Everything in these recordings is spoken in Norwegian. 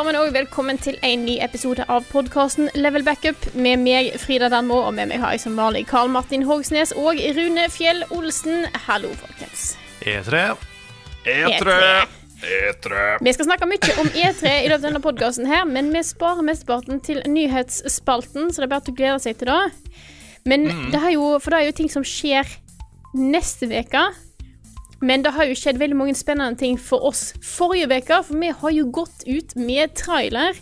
Sammen, og velkommen til en ny episode av podkasten Level Backup. Med meg, Frida Danmo, og med meg har jeg som vanlig Karl Martin Hogsnes og Rune Fjell Olsen. Hallo, folkens. E3. E3. Vi skal snakke mye om E3 i løpet av denne podkasten, her, men vi sparer mesteparten til nyhetsspalten, så det er bare til å glede seg til det. Men det er jo, for det er jo ting som skjer neste uke. Men det har jo skjedd veldig mange spennende ting for oss forrige uke, for vi har jo gått ut med trailer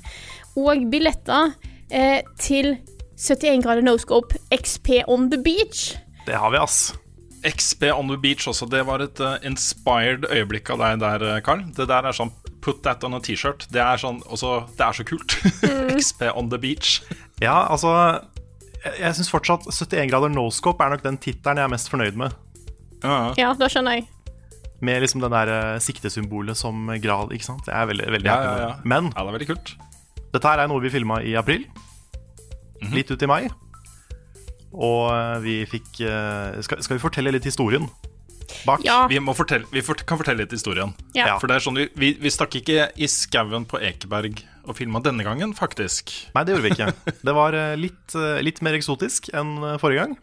og billetter eh, til 71 grader no scope XP on the beach. Det har vi, ass. XP on the beach også. Det var et uh, inspired øyeblikk av deg der, Karl. Carl. Det der er sånn Put that on a T-shirt. Det sånn Det er så kult. XP on the beach. Ja, altså Jeg, jeg syns fortsatt 71 grader noscope er nok den tittelen jeg er mest fornøyd med. Ja. Ja, da skjønner jeg. Med liksom det der eh, siktesymbolet som grad, ikke sant. Det er veldig, veldig Ja, ja, ja. Men ja, det er veldig kult. dette her er noe vi filma i april. Mhm. Litt ut i mai. Og eh, vi fikk eh, skal, skal vi fortelle litt historien bak? Ja. Vi, må fortelle, vi fort- kan fortelle litt historien. Ja. For det er sånn, vi, vi, vi stakk ikke i skauen på Ekeberg og filma denne gangen, faktisk. Nei, det gjorde vi ikke. Det var litt, litt mer eksotisk enn forrige gang.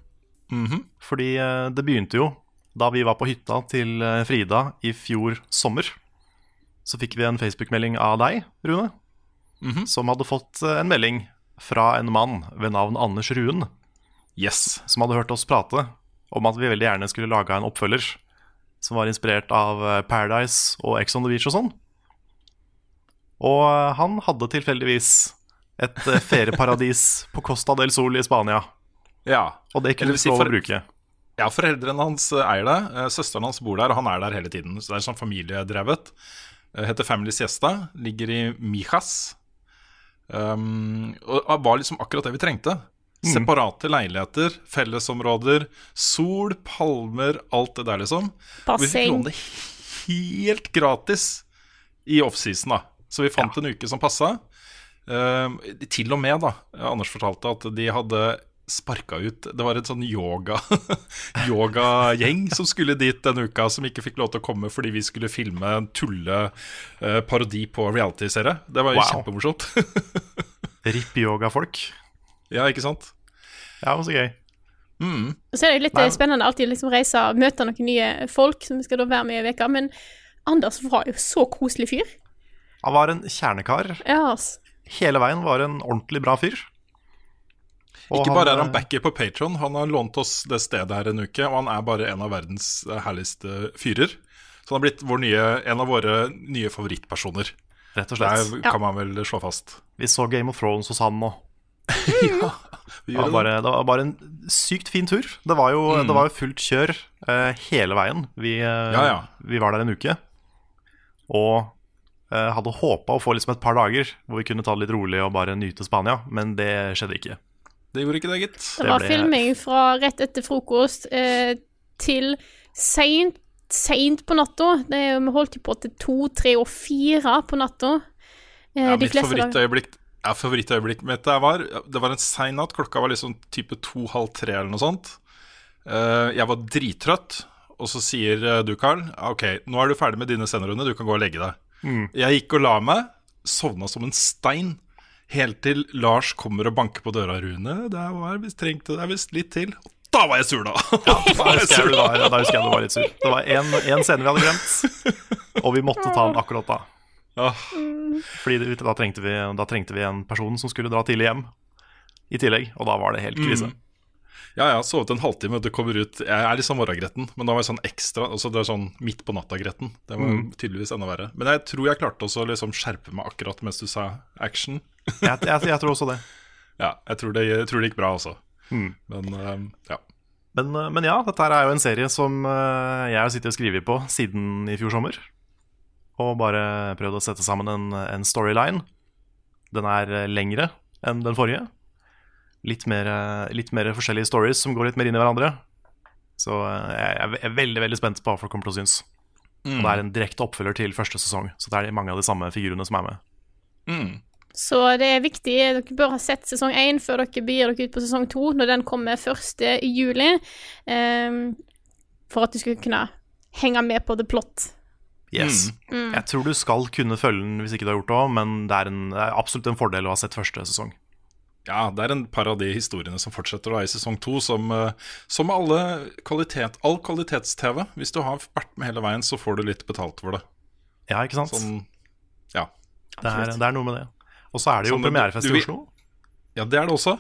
Mhm. Fordi eh, det begynte jo da vi var på hytta til eh, Frida i fjor sommer. Så fikk vi en Facebook-melding av deg, Rune, Mhm. som hadde fått eh, en melding fra en mann ved navn Anders Ruen, Yes. som hadde hørt oss prate om at vi veldig gjerne skulle lage en oppfølger som var inspirert av eh, Paradise og Ex on the Beach og sånn. Og han hadde tilfeldigvis et ferieparadis på Costa del Sol i Spania. Ja. Og det kunne vi få lov å bruke. Ja, foreldrene hans eh, eier det. Eh, Søsteren hans bor der, og han er der hele tiden. Så det er sånn familiedrevet. Eh, Heter Family Siesta. Ligger i Mijas. Um, og var liksom akkurat det vi trengte. Separate leiligheter, fellesområder, sol, palmer, alt det der, liksom. Passing. vi fikk låne det helt gratis i offseason, da. Så vi fant en uke som passa. Um, til og med, da. Anders fortalte at de hadde sparka ut Det var en sånn yoga, yoga som skulle dit denne uka, som ikke fikk lov til å komme fordi vi skulle filme en tulle-parodi på reality-serie. Det var jo Wow. kjempemorsomt. Ripp yogafolk. ja, ikke sant? Ja, men så gøy. Så er det litt Nei. eh, spennende alltid liksom reise og møte noen nye folk som skal da være med i veka, men Anders var jo så koselig fyr. Han var en kjernekar. Ja, ass. Hele veien var en ordentlig bra fyr. Ikke bare er han eh, backer på Patron, han har lånt oss det stedet her en uke, og han er bare en av verdens eh, herligste fyrer. Så han har blitt vår nye, en av våre nye favorittpersoner. Rett og slett. Det kan man vel slå fast. Vi så Game of Thrones hos han nå. ja, Det var, bare, det var bare en sykt fin tur. Det var jo, det var jo fullt kjør uh, hele veien. Vi, uh, Ja, ja. vi var der en uke. Og uh, hadde håpa å få liksom et par dager hvor vi kunne ta det litt rolig og bare nyte Spania, men det skjedde ikke. Det gjorde ikke det, gitt. Det Det var ble- filming fra rett etter frokost eh, til seint, seint på natta. Vi holdt jo på til to, tre og fire på natta. Eh, Ja, mitt favorittøyeblikk ja, favorittøyeblikk mitt der var Det var en sein natt. Klokka var liksom type to-halv tre eller noe sånt. Eh, jeg var drittrøtt, og så sier eh, du, Carl, OK, nå er du ferdig med dine scenerunder, du kan gå og legge deg. Jeg gikk og la meg, sovna som en stein. Helt til Lars kommer og banker på døra. Rune, det var visst trengte det er visst litt til. Og da var jeg sur, da! da husker jeg du da. var, husker jeg du var litt sur. Det var én scene vi hadde glemt, og vi måtte ta den akkurat da. Ja. Fordi det, da, trengte vi, da trengte vi en person som skulle dra tidlig hjem i tillegg, og da var det helt krise. Ja, jeg har sovet en halvtime, det kommer ut Jeg er litt sånn morgengretten, men da var jeg sånn ekstra altså Det er sånn midt på natta-gretten. Det var tydeligvis enda verre. Men jeg tror jeg klarte også å liksom skjerpe meg akkurat mens du sa action. Jeg, jeg, jeg tror også det. Ja, jeg tror det, jeg tror det gikk bra også. Men eh, ja. Men, eh, men ja, dette her er jo en serie som eh, jeg har sittet og skrevet på siden i fjor sommer. Og bare prøvd å sette sammen en, en storyline. Den er lengre enn den forrige. Litt mer, litt mer forskjellige stories som går litt mer inn i hverandre. Så jeg er veldig veldig spent på hva folk kommer til å synes. Og det er en direkte oppfølger til første sesong, så det er mange av de samme figurene som er med. Mm. Så det er viktig. Dere bør ha sett sesong én før dere begir dere ut på sesong to, når den kommer 1. juli. ehm, for at du skal kunne henge med på the plot. Yes. Jeg tror du skal kunne følge den hvis ikke du har gjort det òg, men det er, en, det er absolutt en fordel å ha sett første sesong. Ja, det er en par av de historiene som fortsetter da i sesong to, som, eh, som alle kvalitet, all kvalitets-TV. Hvis du har vært med hele veien, så får du litt betalt for det. Ja, ikke sant? Sånn, ja. det, er, det er noe med det. Og så er det jo premierefest i Oslo. ja, det er det også.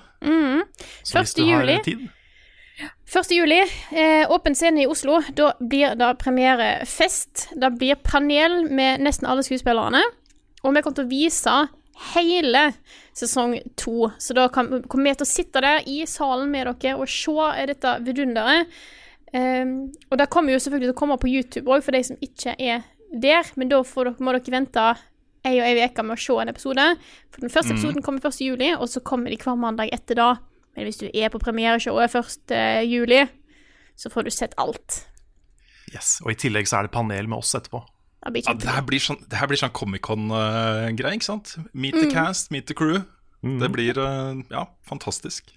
Så hvis du har juli. tid 1. juli, eh, åpen scene i Oslo. Da blir det premierefest. Det blir panel med nesten alle skuespillerne. Og vi kommer til å vise hele sesong to. Så da kan, kommer vi til å sitte der i salen med dere og se dette vidunderet. Um, og det kommer jo selvfølgelig til å komme på YouTube òg, for de som ikke er der. Men da får dere, må dere vente ei og ei uke med å se en episode. For den første episoden kommer 1. juli, og så kommer de hver mandag etter da. Men hvis du er på premiereshowet 1. juli, så får du sett alt. Yes. Og i tillegg så er det panel med oss etterpå. Det blir Ja, det her blir sånn, det her blir sånn Comic-Con-greie, ikke sant? Meet the cast, meet the crew. Det blir eh, ja, fantastisk.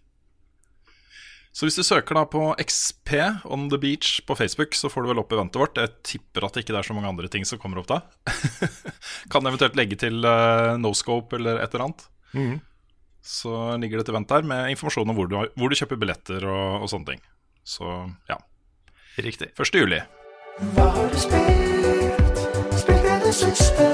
Så hvis du søker da på XP On The Beach på Facebook, så får du vel opp eventet vårt. Jeg tipper at det ikke er så mange andre ting som kommer opp da. kan eventuelt legge til uh, Noscope eller et eller annet. Så ligger det et event der med informasjon om hvor du, har- hvor du kjøper billetter og, og sånne ting. Så ja. Riktig. 1. juli. Hva har du spilt? Spilt det siste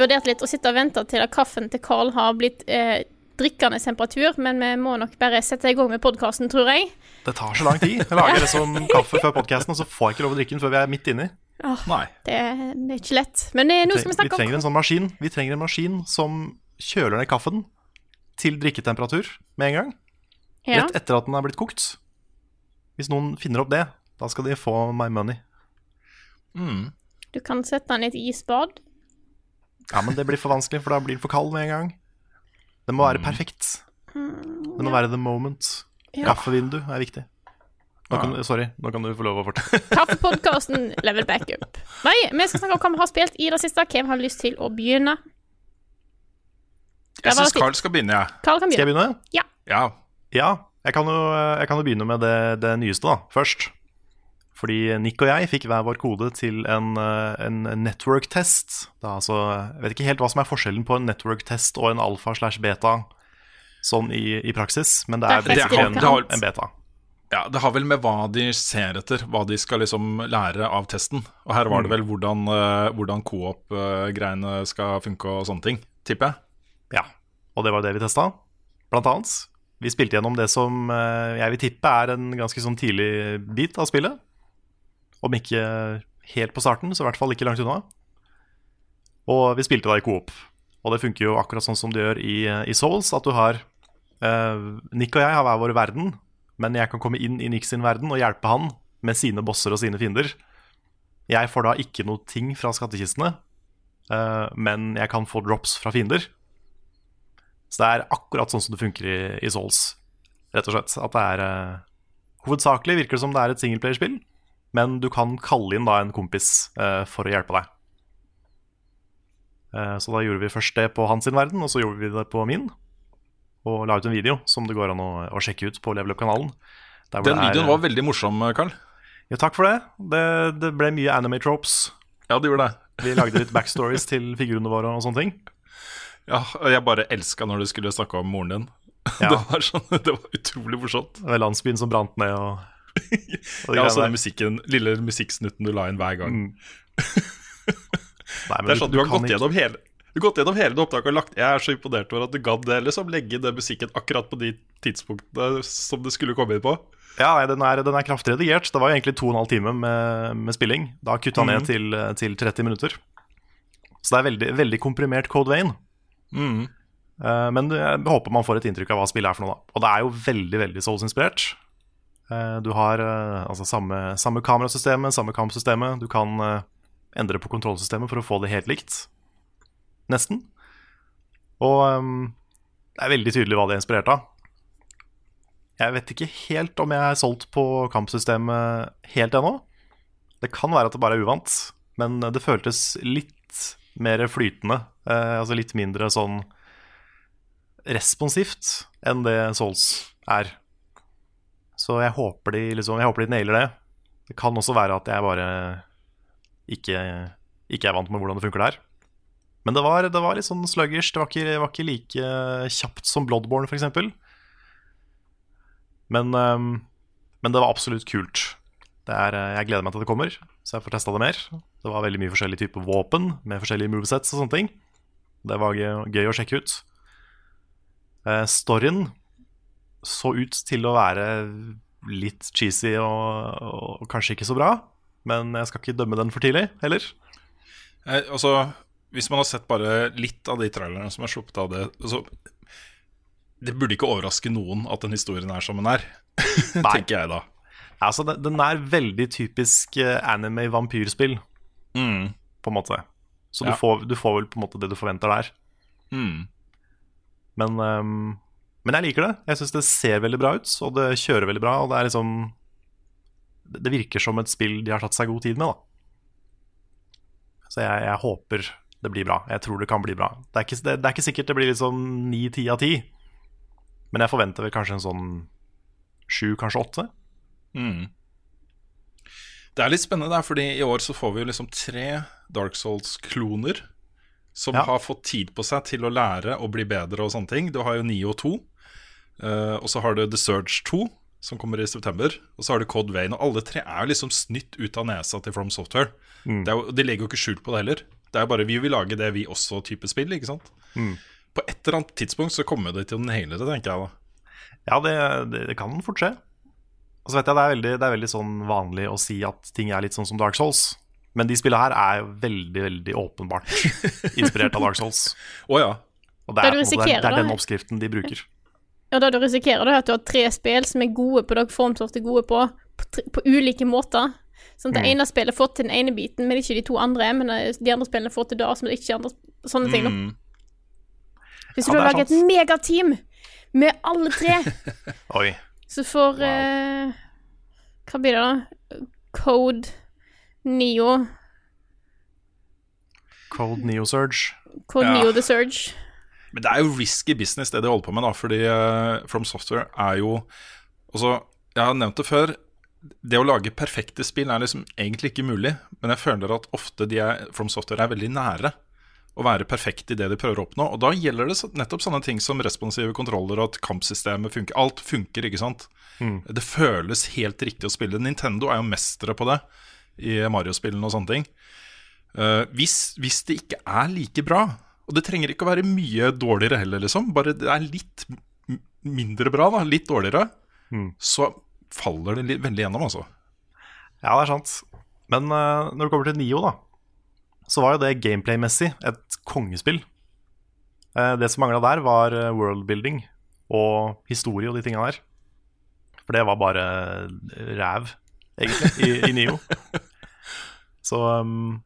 meg Vi vurderte litt å sitte og vente til at kaffen til Carl har blitt eh, drikkende temperatur, men vi må nok bare sette i gang med podkasten, tror jeg. Det tar så lang tid. Jeg lager det som kaffe før podkasten, og så får jeg ikke lov å drikke den før vi er midt inni. Nei. Det, det er ikke lett. Men eh, nå skal vi Vi snakke trenger om en sånn maskin Vi trenger en maskin som kjøler ned kaffen til drikketemperatur med en gang. ja. Rett etter at den er blitt kokt. Hvis noen finner opp det, da skal de få my money. Mm. Du kan sette den i et isbad. Ja, men det blir for vanskelig, for da blir den for kald med en gang. Den må være perfekt. Det må være the moment. Ja. Kaffevindu er viktig. Nå kan, sorry, nå kan du få lov å fortsette. Kaffepodkasten level backup. Nei, vi skal snakke om hva vi har spilt i det siste. Hvem har lyst til å begynne? Jeg syns Carl skal begynne, jeg. Ja. Skal jeg begynne. Ja. Ja. Ja, jeg kan jo, jeg kan jo begynne med det, det nyeste da, først. Fordi Nick og jeg fikk hver vår kode til en, eh, en network-test. Det er Altså, jeg vet ikke helt hva som er forskjellen på en network-test og en alfa slash beta sånn i, i praksis, men det er Det er en, en beta. Ja, Det har vel med hva de ser etter, hva de skal liksom lære av testen. Og her var det vel hvordan, eh, hvordan co-op-greiene skal funke og sånne ting, tipper jeg. Ja, og det var det vi testa, blant annet. Vi spilte gjennom det som eh, jeg vil tippe er en ganske sånn tidlig bit av spillet. Om ikke helt på starten, så i hvert fall ikke langt unna. Og vi spilte da i coop. Og det funker jo akkurat sånn som det gjør i, i Souls, at du har uh, Nick og jeg har hver vår verden, men jeg kan komme inn i Nick sin verden og hjelpe han med sine bosser og sine fiender. Jeg får da ikke noe ting fra skattkistene, uh, men jeg kan få drops fra fiender. Så det er akkurat sånn som det funker i, i Souls, rett og slett. At det er uh, Hovedsakelig virker det som det er et singleplayerspill, men du kan kalle inn da en kompis eh, for å hjelpe deg. Eh, så da gjorde vi først det på hans verden, og så gjorde vi det på min. Og la ut en video som det går an å, å sjekke ut på Level Up-kanalen. Den det er- videoen var veldig morsom, Carl. Ja, takk for det. det. Det ble mye anime tropes. Ja, det gjorde det. Vi lagde litt backstories til figurene våre og sånne ting. Ja, og jeg bare elska når du skulle snakke om moren din. Ja. Det, var sånn, det var utrolig morsomt. Landsbyen som brant ned og, og Ja, altså den musikken, lille musikksnutten du la inn hver gang. Nei, Det er sånn, Du har gått ikke- gjennom hele du har gått gjennom hele det opptaket og lagt Jeg er så imponert over at du gadd det, liksom. Legge den musikken akkurat på de tidspunktene som det skulle komme inn på. Ja, nei, den er, den er kraftig redigert. Det var jo egentlig to og en halv time med, med spilling. Da kutta han ned til, til 30 minutter. Så det er veldig, veldig komprimert Code Vein. Mm. Uh, men jeg håper man får et inntrykk av hva spillet er for noe. da Og det er jo veldig veldig Souls-inspirert. Eh, du har eh, altså samme, samme kamerasystemet, samme kampsystemet. Du kan eh, endre på kontrollsystemet for å få det helt likt. Nesten. Og um, det er veldig tydelig hva det er inspirert av. Jeg vet ikke helt om jeg er solgt på kampsystemet helt ennå. Det kan være at det bare er uvant, men det føltes litt mer flytende. Eh, altså litt mindre sånn responsivt enn det Souls er. Så jeg håper de, liksom, jeg håper de nailer det. Det kan også være at jeg bare ikke, ikke er vant med hvordan det funker der. Men det var, det var litt sånn sluggish. Det var ikke, var ikke like kjapt som Bloodborne, f.eks. Men, ehm, men det var absolutt kult. Er, jeg gleder meg til det kommer, så jeg får testa det mer. Det var veldig mye forskjellige typer våpen med forskjellige movesets og sånne ting. Det var gøy å sjekke ut. Eh, storyen så ut til å være litt cheesy og, og kanskje ikke så bra. Men jeg skal ikke dømme den for tidlig heller. Eh, altså, hvis man har sett bare litt av de trailerne som er sluppet av det altså, Det burde ikke overraske noen at den historien er som den er, tenker jeg da. Altså, den, er veldig typisk eh, anime-vampyrspill, Mm. på en måte. Så Ja. du, får, du får vel på en måte det du forventer der. Mm. Men, ehm, men jeg liker det. Jeg syns det ser veldig bra ut, og det kjører veldig bra. Og det er liksom Det virker som et spill de har tatt seg god tid med, da. Så jeg, jeg håper det blir bra. Jeg tror det kan bli bra. Det er ikke, det, det er ikke sikkert det blir liksom ni-ti av ti, men jeg forventer vel kanskje en sånn sju, kanskje åtte. Mm. Det er litt spennende der, fordi i år så får vi liksom tre Dark Souls-kloner som Ja. har fått tid på seg til å lære og bli bedre og sånne ting. Du har jo Nio 2, eh, og så har du The Surge 2, som kommer i september. Og så har du Cod Vein, og alle tre er liksom snytt ut av nesa til From Software. Det er jo, de legger jo ikke skjult på det heller. Det er jo bare vi vil lage det vi også type spill, ikke sant. På et eller annet tidspunkt så kommer det til å naile det, tenker jeg da. Ja, det, det, det kan fort skje. Og så vet jeg det er, veldig, det er veldig sånn vanlig å si at ting er litt sånn som Dark Souls. Men de spillene her er jo veldig, veldig åpenbart inspirert av Dark Souls. oh, ja. Og det er, måte- det er, det er den det. oppskriften de bruker. Ja, det du risikerer, da, er at du har tre spill som er gode på det Formsoft er gode på, på, tre, på ulike måter. Sånn at det ene spillet får til den ene biten, men ikke de to andre. Men eh, de andre spillene får til det, men ikke de andre Sånne ting, da. Mm. Hvis Ja, du har laget lager et megateam med alle tre, Oi. så får eh, Hva blir det, da? Code Neo Cold Neo Surge. Cold Ja. Neo The Surge. Men det er jo risky business det de holder på med, da. Fordi uh, From Software er jo Altså, jeg har nevnt det før. Det å lage perfekte spill er liksom egentlig ikke mulig. Men jeg føler at ofte de er, From Software er veldig nære å være perfekt i det de prøver å oppnå. Og da gjelder det nettopp sånne ting som responsive kontroller og at kampsystemet funker. Alt funker, ikke sant. Det føles helt riktig å spille. Nintendo er jo mestere på det i Mario-spillene og sånne ting. Uh, hvis, hvis det ikke er like bra, og det trenger ikke å være mye dårligere heller, liksom, bare det er litt mindre bra, da, litt dårligere, så faller det litt, veldig gjennom, altså. Ja, det er sant. Men uh, når det kommer til Nio, da, så var jo det gameplay-messig et kongespill. Uh, det som mangla der, var worldbuilding og historie og de tinga der. For det var bare ræv, egentlig, i, i Nio. Så um,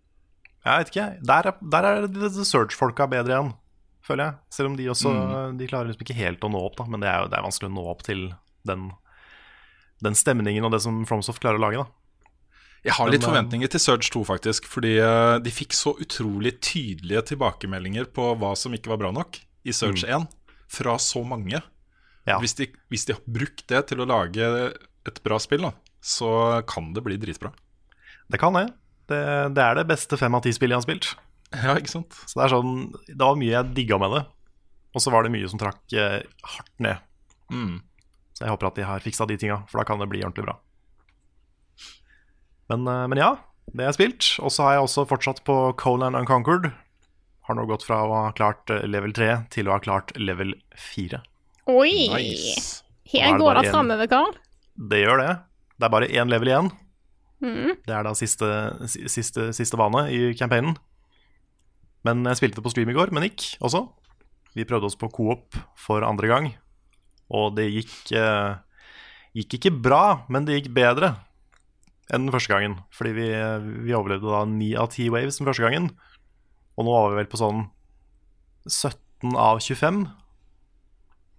jeg vet ikke. Der er, der er The Search-folka bedre igjen, føler jeg. Selv om de også De klarer liksom ikke helt å nå opp, da. Men det er jo det er vanskelig å nå opp til den, den stemningen og det som Fromsoft klarer å lage, da. Jeg har litt eh, forventninger til Surge 2, faktisk. Fordi eh, de fikk så utrolig tydelige tilbakemeldinger på hva som ikke var bra nok i Surge 1, fra så mange. Ja. Hvis, de, hvis de har brukt det til å lage et bra spill, da, så kan det bli dritbra. Det kan det. Det, det er det beste fem av ti spillet jeg har spilt. Ja, ikke sant? Så det er sånn Det var mye jeg digga med det. Og så var det mye som trakk eh, hardt ned. Mm. Så jeg håper at de har fiksa de tinga, for da kan det bli ordentlig bra. Men, eh, men ja, det jeg spilt. Og så har jeg også fortsatt på Conan Unconquered. Har nå gått fra å ha klart eh, level 3 til å ha klart level 4. Oi! Nice. Er Her går det framover, Karl. Det gjør det. Det er bare én level igjen. Mhm. Det er da siste, si- siste, siste bane i campaignen. Men jeg spilte på stream i går med Nick også. Vi prøvde oss på coop for andre gang. Og det gikk eh, Gikk ikke bra, men det gikk bedre enn den første gangen. Fordi vi, vi overlevde da ni av ti waves den første gangen. Og nå var vi vel på sånn 17 av 25.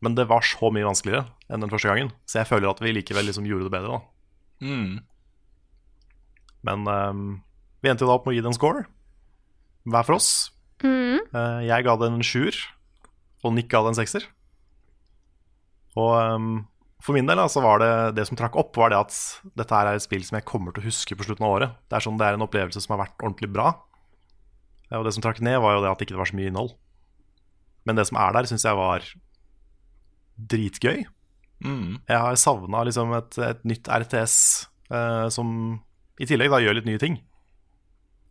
Men det var så mye vanskeligere enn den første gangen. Så jeg føler at vi likevel liksom gjorde det bedre, da. Mm. Men ehm, vi endte jo da opp med å gi det en score, hver for oss. Mm. Eh, jeg ga det en sjuer, og Nick ga det en sekser. Og ehm, for min del altså, var det det som trakk opp, var det at dette her er et spill som jeg kommer til å huske på slutten av året. Det er sånn det er en opplevelse som har vært ordentlig bra. Eh, Og det som trakk ned, var jo det at det ikke var så mye innhold. Men det som er der, syns jeg var dritgøy. Mm. Jeg har savna liksom et, et nytt RTS eh, som i tillegg da gjør litt nye ting.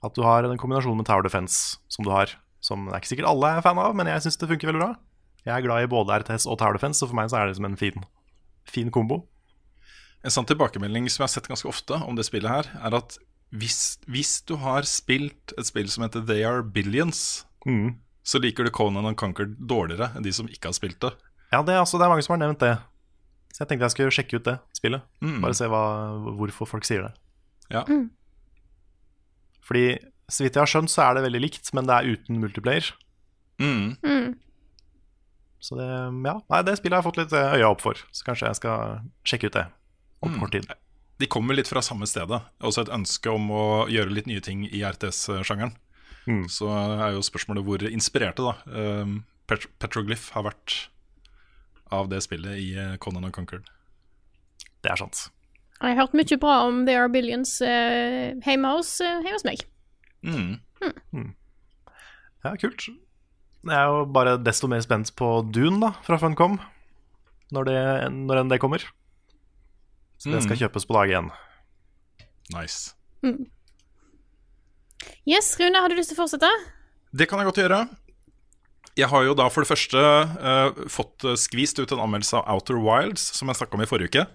At du har en kombinasjon med Tower Defense som du har, som det er ikke sikkert alle er fan av, men jeg syns det funker veldig bra. Jeg er glad i både RTS og Tower Defense, så for meg så er det som en fin, fin kombo. En sånn tilbakemelding som jeg har sett ganske ofte om det spillet her, er at hvis, hvis du har spilt et spill som heter They Are Billions, Mm. så liker du Conan and Conquered dårligere enn de som ikke har spilt det. Ja, det er, altså, det er mange som har nevnt det. Så jeg tenkte jeg skulle sjekke ut det spillet. Mm. Bare se hva, hvorfor folk sier det. Ja. Fordi så vidt jeg har skjønt, så er det veldig likt, men det er uten multiplayer. Mm. Mm. Så det, ja, nei, det spillet har jeg fått litt eh, øya opp for, så kanskje jeg skal sjekke ut det om Mm. kort tid. De kommer litt fra samme stedet. Også et ønske om å gjøre litt nye ting i RTS-sjangeren. Mm. Så er jo spørsmålet hvor inspirerte da um, Pet Petroglyph har vært av det spillet i eh, Conan and Conquered. Det er sant. Jeg har hørt mye bra om There Are Billions eh, hjemme, hos, eh, hjemme hos meg. Mm. Ja, kult. Jeg er jo bare desto mer spent på Dune da, fra Funcom, når, det, når enn det kommer. Så det skal Mm. kjøpes på dag én. Nice. Yes, Rune, har du lyst til å fortsette? Det kan jeg godt gjøre. Jeg har jo da for det første uh, fått eh, skvist ut en anmeldelse av Outer Wilds, som jeg snakka om i forrige uke.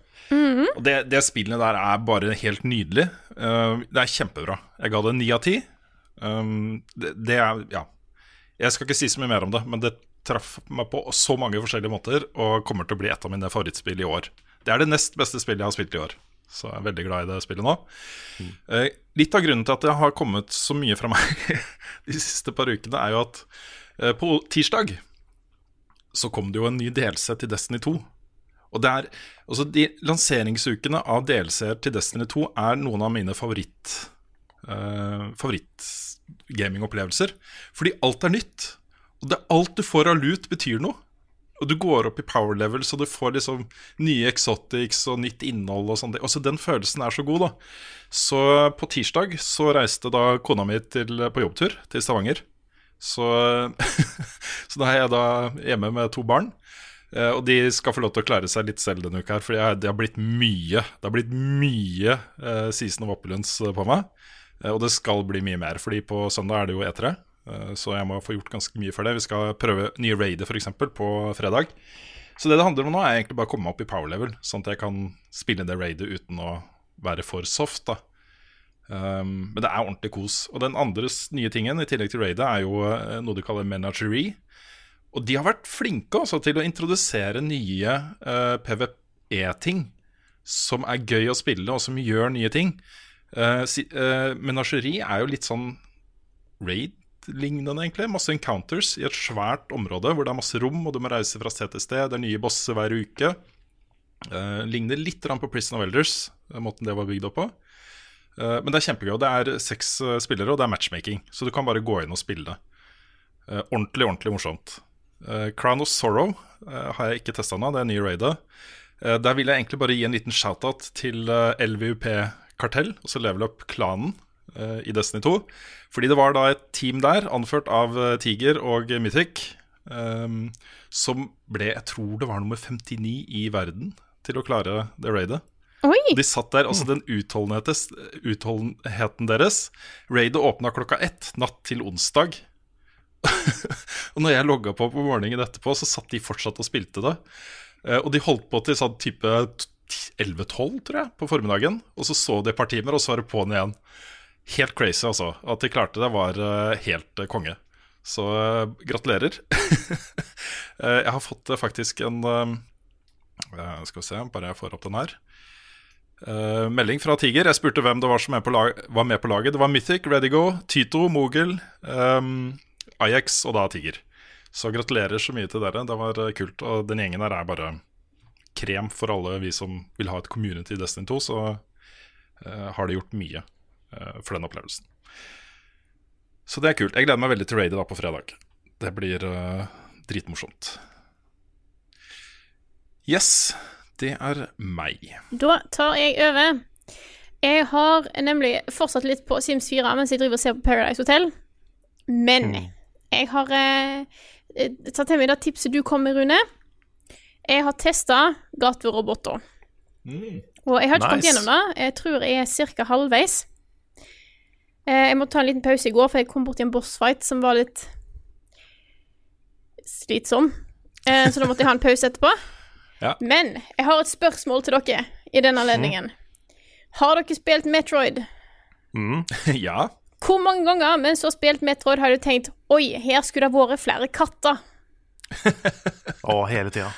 Og det, det spillet der er bare helt nydelig. Uh, det er kjempebra. Jeg ga det ni av ti. Um, det, det er Ja. Jeg skal ikke si så mye mer om det, men det traff meg på så mange forskjellige måter og kommer til å bli et av mine favorittspill i år. Det er det nest beste spillet jeg har spilt i år. Så jeg er veldig glad i det spillet nå. Eh, litt av grunnen til at det har kommet så mye fra meg de siste par ukene, er jo at uh, på tirsdag så kom det jo en ny delse til Destiny 2. Og det er, altså de Lanseringsukene av DLC-er til Destiny 2 er noen av mine favoritt uh, favorittgamingopplevelser. Fordi alt er nytt. Og det, alt du får av loot, betyr noe. Og du går opp i power level, så du får liksom nye exotics og nytt innhold og sånt. Også den følelsen er så god, da. Så på tirsdag så reiste da kona mi til, på jobbtur til Stavanger. Så, så da er jeg da hjemme med to barn. Eh, og de skal få lov til å klare seg litt selv denne uka her, for det har blitt mye Det har blitt mye uh, Season of Opulence på meg. Eh, og det skal bli mye mer, fordi på søndag er det jo E3. eh, så jeg må få gjort ganske mye for det. Vi skal prøve nye raider f.eks. på fredag. Så det det handler om nå, er egentlig bare å komme meg opp i power level, sånn at jeg kan spille det raidet uten å være for soft. da Um, men det er ordentlig kos. Og den andre nye tingen, i tillegg til raidet, er jo eh, noe de kaller menagerie. Og de har vært flinke også til å introdusere nye uh, PVE-ting som er gøy å spille, og som gjør nye ting. Uh, si, uh, menasjeri er jo litt sånn raid-lignende, egentlig. Masse encounters i et svært område hvor det er masse rom, og du må reise fra sted til sted. Det er nye bosser hver uke. Uh, ligner litt på Prison of Elders, eh, måten det var bygd opp på. Uh, men det er kjempegøy. Det er seks eh, spillere, og det er matchmaking. Så du kan bare gå inn og spille. Eh, ordentlig, ordentlig morsomt. Uh, Crown of Sorrow uh, har jeg ikke testa ennå, det er nye raidet. Uh, der vil jeg egentlig bare gi en liten shout-out til eh, LVUP Kartell, altså Level Up-klanen. eh, i Destiny 2. Fordi det var da et team der, anført av eh, Tiger og Mythic, um, som ble, jeg tror det var nummer 59 i verden til å klare det raidet. Oi! De satt der, altså den utholdenheten deres Raidet åpna klokka ett natt til onsdag. og når jeg logga på på morgenen etterpå, så satt de fortsatt og spilte det. Eh, og de holdt på til sånn type 11-12, tror jeg, på formiddagen. Og så så de et par timer, og så var det på'n igjen. Helt crazy, altså. At de klarte det, var eh, helt eh, konge. Så gratulerer. Jeg har fått faktisk en Skal vi se, bare jeg får opp den her. Uh, melding fra Tiger. Jeg spurte hvem det var som var med på laget. Det var Mythic, Ready Go, Tito, Mogul, um, Ajax og da Tiger. Så gratulerer så mye til dere. Det var eh, kult. Og den gjengen her er bare krem for alle vi som vil ha et community i Destiny 2. Så uh, har de gjort mye uh, for den opplevelsen. Så det er kult. Jeg gleder meg veldig til raidet da på fredag. Det blir uh, dritmorsomt. Yes, det er meg. Da tar jeg over. Jeg har nemlig fortsatt litt på Sims 4 mens jeg driver og ser på Paradise Hotel. Men jeg har eh, eh, tatt til meg det tipset du kom med, Rune. Jeg har testa gatoroboter. Og jeg har ikke kommet gjennom det. Jeg tror jeg er ca. halvveis. Eh, jeg måtte ta en liten pause i går, for jeg kom borti en bossfight som var litt slitsom. Eh, så da måtte jeg ha en pause etterpå. Ja. Men jeg har et spørsmål til dere i den anledningen. Har dere spilt Metroid? Mm. ja. Hvor mange ganger mens du har spilt Metroid, har du tenkt Oi, her skulle det vært flere katter? Å, hele tida.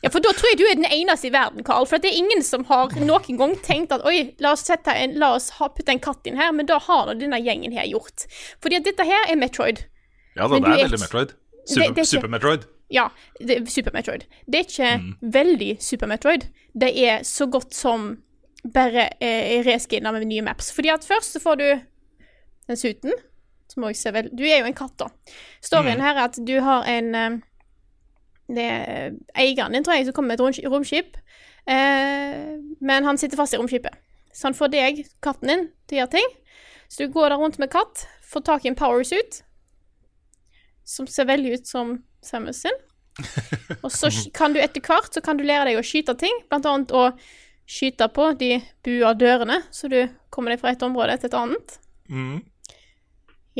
Ja, for da tror jeg du er den eneste i verden, Carl. For det er ingen som har noen gang tenkt at oi, la oss, en, la oss ha, putte en katt inn her, men da har denne gjengen her gjort. Fordi at dette her er Metroid. Ja da, det er er veldig Metroid. Super, det er Super Metroid. Ja, det er Super Metroid. Det er ikke veldig Super Metroid. Det er så godt som bare eh, reskinna med nye maps. Fordi at først så får du den suten, som også ser vel Du er jo en katt, da. Storyen her er at du har en eh, Det er eieren din, tror jeg, som kommer med et romskip. Eh, men han sitter fast i romskipet. Så han får deg, katten din, til å gjøre ting. Så du går der rundt med katt, får tak i en powersuit, som ser veldig ut som Samus sin. Og så kan du etter hvert så kan du lære deg å skyte ting, blant annet å skyte på de bua dørene, så du kommer deg fra et område til et annet. Mhm.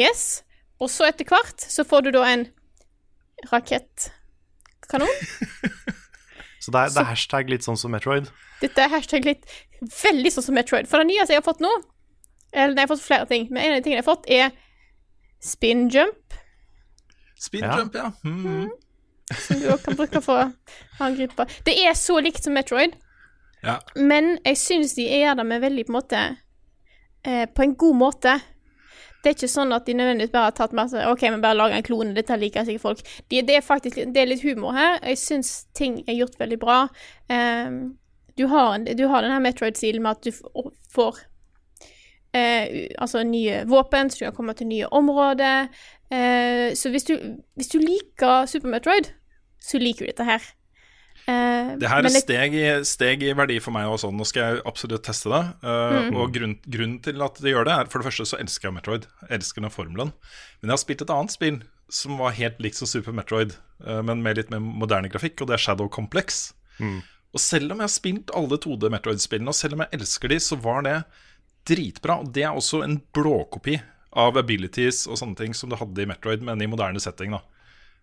Yes. Og så etter hvert så får du da en rakettkanon. Så det er, det er hashtag litt sånn som Metroid. Dette er hashtag litt veldig sånn som Metroid. For det nye som jeg har fått nå Eller nei, jeg har fått flere ting, men en av de tingene jeg har fått, er spin jump. Spin Ja. jump, ja. Mhm. Som du også kan bruke for å angripe. Det er så likt som Metroid, ja. men jeg syns de gjør det med veldig på en måte eh, På en god måte. Det er ikke sånn at de nødvendigvis bare har tatt masse OK, vi bare lager en klone, dette liker sikkert folk. De, det er faktisk det er litt humor her. Jeg syns ting er gjort veldig bra. Um, du, har, har den her Metroid-stilen med at du får eh, altså nye våpen, så du kan komme til nye områder. Eh, så hvis du, hvis du liker Super Metroid, så liker du dette her. Eh, Det her er steg i, steg i verdi for meg og sånn. Nå skal jeg absolutt teste det. Uh, Mm. Og grunn, grunnen til at det gjør det, er for det første så elsker jeg Metroid. Jeg elsker den formelen. Men jeg har spilt et annet spill som var helt likt som Super Metroid, uh, men med litt mer moderne grafikk, og det er Shadow Complex. Og selv om jeg har spilt alle 2D Metroid-spillene, og selv om jeg elsker de, så var det dritbra. Og det er også en blåkopi av abilities og sånne ting som du hadde i Metroid, men i moderne setting. da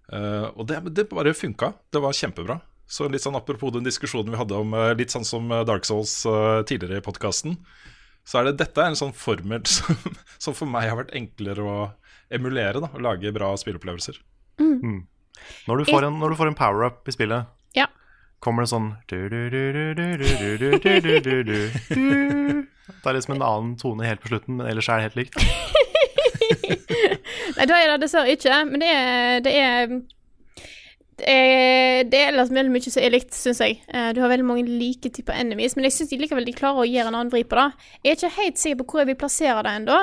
Uh, og det, det bare funka. Det var kjempebra. Så litt sånn Apropos den diskusjonen vi hadde om litt sånn som Dark Souls tidligere i podkasten, så er det dette er en sånn formel som, som, for meg har vært enklere å emulere. da, Å lage bra spilleopplevelser. Mm. Når, du får en, power-up i spillet, ja. kommer det sånn Det er liksom en annen tone helt på slutten, men ellers er det helt likt. Nei, det er det dessverre ikke. Men det er, det er det er, det er ellers veldig mye som er likt, syns jeg. Eh, Du har veldig mange like typer enemies, men jeg syns de likevel de klarer å gjøre en annen vri på det. Jeg er ikke helt sikker på hvor jeg vil plassere det ennå.